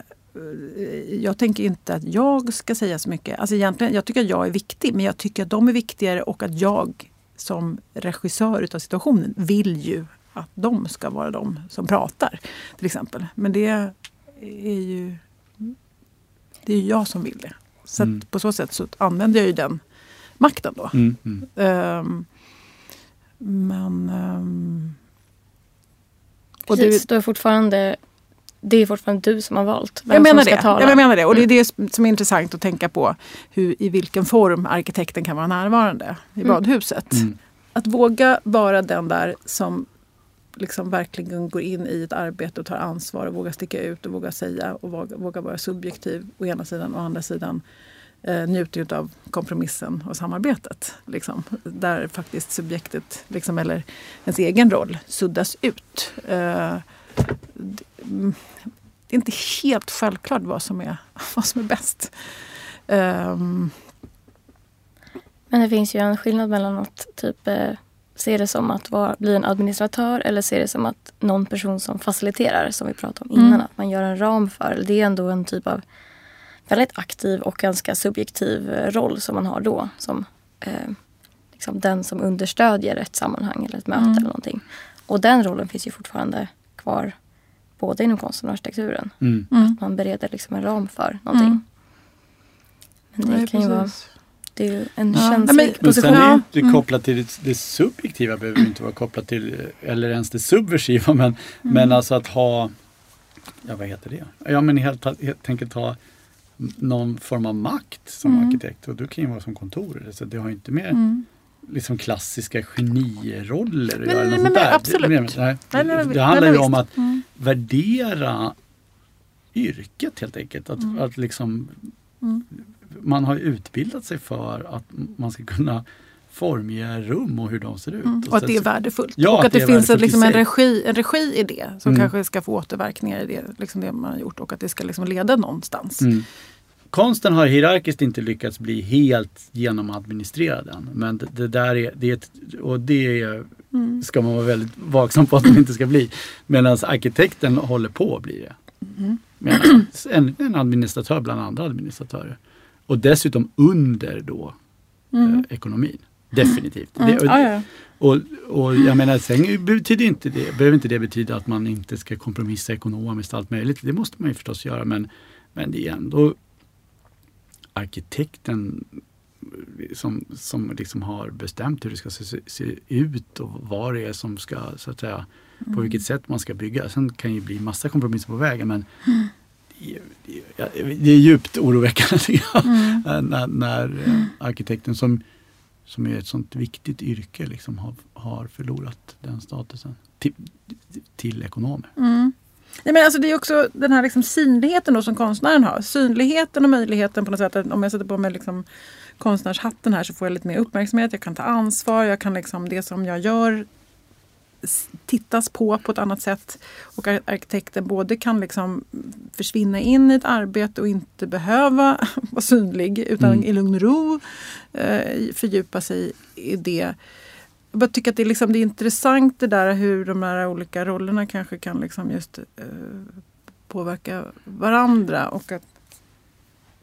jag tänker inte att jag ska säga så mycket. Alltså egentligen, jag tycker att jag är viktig men jag tycker att de är viktigare och att jag som regissör utav situationen vill ju att de ska vara de som pratar. till exempel. Men det är ju det är jag som vill det. Så mm. på så sätt så använder jag ju den makten då. Mm, mm. Um, men... Um, och Precis, det, du är fortfarande det är fortfarande du som har valt vem jag menar som ska det. tala. Jag menar det. Och det är mm. det som är intressant att tänka på. Hur, I vilken form arkitekten kan vara närvarande i mm. badhuset. Mm. Att våga vara den där som liksom verkligen går in i ett arbete och tar ansvar och vågar sticka ut och våga säga och våga, våga vara subjektiv å ena sidan och å andra sidan eh, njuter av kompromissen och samarbetet. Liksom, där faktiskt subjektet, liksom, eller ens egen roll, suddas ut. Eh, det är inte helt självklart vad som är, vad som är bäst. Um. Men det finns ju en skillnad mellan att typ eh, se det som att vara, bli en administratör eller se det som att någon person som faciliterar, som vi pratade om innan, mm. att man gör en ram för. Det är ändå en typ av väldigt aktiv och ganska subjektiv eh, roll som man har då. Som eh, liksom den som understödjer ett sammanhang eller ett möte mm. eller någonting. Och den rollen finns ju fortfarande kvar både inom konsten och arkitekturen. Mm. Att mm. man bereder liksom en ram för någonting. Mm. Men det Nej, kan ju vara det är ju en ja. känslig men, position. Men sen är det mm. kopplat till det, det subjektiva behöver inte vara kopplat till eller ens det subversiva men, mm. men alltså att ha Ja vad heter det? Ja men helt, helt enkelt ha någon form av makt som mm. arkitekt och du kan ju vara som kontor. Så det har inte med mm liksom klassiska geniroller men, göra. Men, men, absolut. Det, nej, nej, det handlar ju om att mm. värdera yrket helt enkelt. Att, mm. att liksom mm. man har utbildat sig för att man ska kunna formge rum och hur de ser ut. Mm. Och att det är värdefullt. Ja, och att, det, det finns ett, liksom en, regi, en regi i det som Mm. kanske ska få återverkningar i det, liksom det man har gjort och att det ska liksom leda någonstans. Mm. Konsten har hierarkiskt inte lyckats bli helt genomadministrerad än. Men det, det där är, det är ett, och det är, Mm. ska man vara väldigt vaksam på att det inte ska bli. Medan arkitekten håller på att bli det. Mm. En, en administratör bland andra administratörer. Och dessutom under då Mm. eh, ekonomin. Definitivt. Mm. Det, ja. och, och jag menar, sen betyder inte det, behöver inte det betyda att man inte ska kompromissa ekonomiskt och allt möjligt. Det måste man ju förstås göra men, men det är ändå arkitekten som, som liksom har bestämt hur det ska se, se ut och vad det är som ska, så att säga, på vilket sätt man ska bygga. Sen kan ju bli massa kompromisser på vägen men det, är- det, det är djupt oroväckande. Mm. När, när eh, arkitekten som, som är ett sånt viktigt yrke liksom har, har förlorat den statusen till, till ekonomer. Mm. Nej, men alltså det är också den här liksom synligheten då som konstnären har. Synligheten och möjligheten på något sätt att om jag sätter på mig liksom konstnärshatten här så får jag lite mer uppmärksamhet. Jag kan ta ansvar. Jag kan liksom det som jag gör tittas på på ett annat sätt. Och ar- arkitekten både kan liksom försvinna in i ett arbete och inte behöva vara synlig utan Mm. i lugn och ro eh, fördjupa sig i det. Jag bara tycker att det är, liksom, det är intressant det där hur de här olika rollerna kanske kan liksom just eh, påverka varandra. Och att,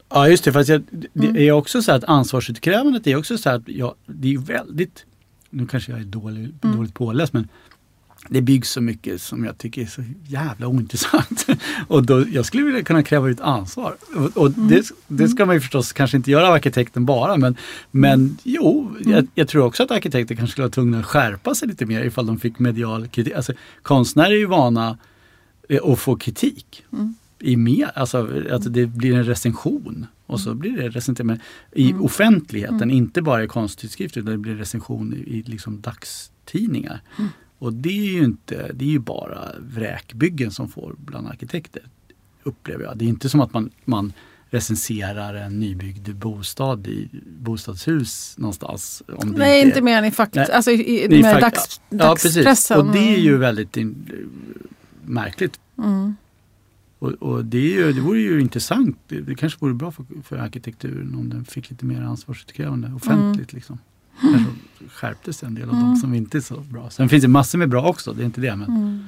Ja just det, fast jag, det Mm. är också så att ansvarsutkrävandet är också så att ja, det är väldigt, nu kanske jag är dålig, Mm. dåligt påläst men det byggs så mycket som jag tycker är så jävla ointressant. och då, jag skulle vilja kunna kräva ut ansvar. Och, och Mm. det, det ska man ju förstås kanske inte göra av arkitekten bara men, men Mm. jo, jag, jag tror också att arkitekter kanske skulle vara tvungna att skärpa sig lite mer ifall de fick medial kritik. Alltså, konstnärer är ju vana eh, att få kritik Mm. i mer, alltså att det blir en recension och så blir det recension i Mm. offentligheten, Mm. inte bara i konsttidskrifter utan det blir recension i, i liksom dagstidningar. Mm. Och det är ju inte, det är ju bara vräkbyggen som får bland arkitekter, upplever jag. Det är inte som att man, man recenserar en nybyggd bostad i bostadshus någonstans. Om det nej, inte inte mer än i fakt, Nej. alltså i, i, med dags, Ja, dagspressen. Och det är ju väldigt in, märkligt Mm. Och, och det, är ju, det vore ju intressant. Det, det kanske vore bra för, för arkitekturen om den fick lite mer ansvarsutkrävande offentligt. Liksom. Kanske skärptes en del av Mm. de som inte är så bra. Sen finns det massor med bra också, det är inte det. Men, Mm.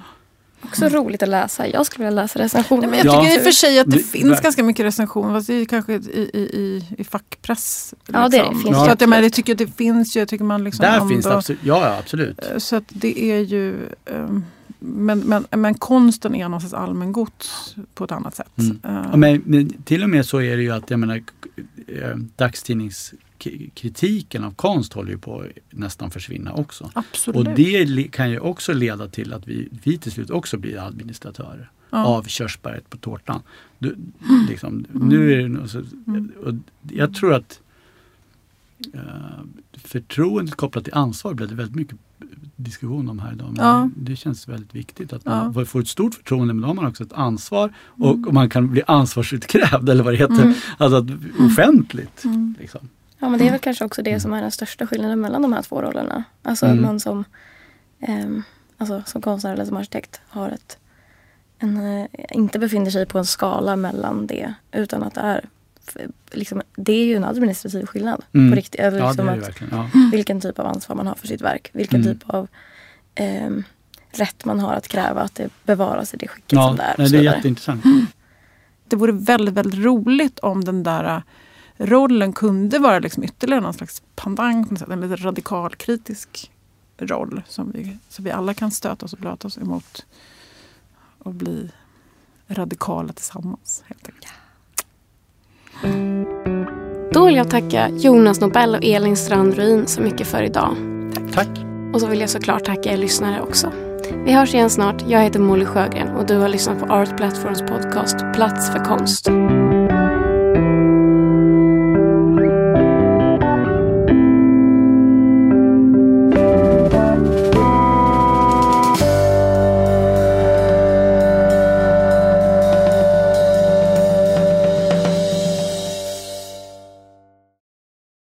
Också roligt att läsa. Jag skulle vilja läsa recensioner. Nej, men jag Ja. tycker i och för sig att det, Det- finns verkligen. ganska mycket recensioner. Fast det är kanske i, i, i, i fackpress. Ja, det finns så det att jag, menar, jag tycker att det finns ju. Jag tycker man liksom där ändå- finns det absolut. Ja, ja, absolut. Eh, Så att det är ju... ehm, men, men, men konsten är någon sorts allmängods på ett annat sätt. Mm. Ja, Men, men till och med så är det ju att jag menar, eh, dagstidningskritiken av konst håller ju på att nästan försvinna också. Absolut. Och det kan ju också leda till att vi, vi till slut också blir administratörer ja. av körsbäret på tårtan. Du, liksom, nu är det, så- Mm. och jag tror att eh, förtroendet kopplat till ansvar blev det väldigt mycket diskussion om här idag. Men Ja. Det känns väldigt viktigt att Ja. man får ett stort förtroende men då har man också ett ansvar och, Mm. och man kan bli ansvarsutkrävd eller vad det heter. Mm. Alltså offentligt. Mm. Liksom. Ja, men det är väl kanske också det som är den största skillnaden mellan de här två rollerna. Alltså Mm. att man som, ehm, alltså, som konstnär eller som arkitekt har ett, en, eh, inte befinner sig på en skala mellan det. Utan att det är, liksom, det är ju en administrativ skillnad. Mm. På riktigt. Eller Ja, liksom det är det att. Ja. vilken typ av ansvar man har för sitt verk. Vilken Mm. typ av ehm, rätt man har att kräva att det bevaras i det skicket Ja, som det är. nej, det är jätteintressant. Det vore väldigt, väldigt roligt om den där rollen kunde vara liksom ytterligare någon slags pandang, på något sätt, en lite radikalkritisk roll som vi, så vi alla kan stöta oss och blöta oss emot och bli radikala tillsammans. Helt enkelt. Då vill jag tacka Jonas Nobel och Elin Strand Ruin så mycket för idag. Tack. Och så vill jag såklart tacka er lyssnare också. Vi hörs igen snart. Jag heter Molly Sjögren och du har lyssnat på Art Platforms podcast Plats för konst.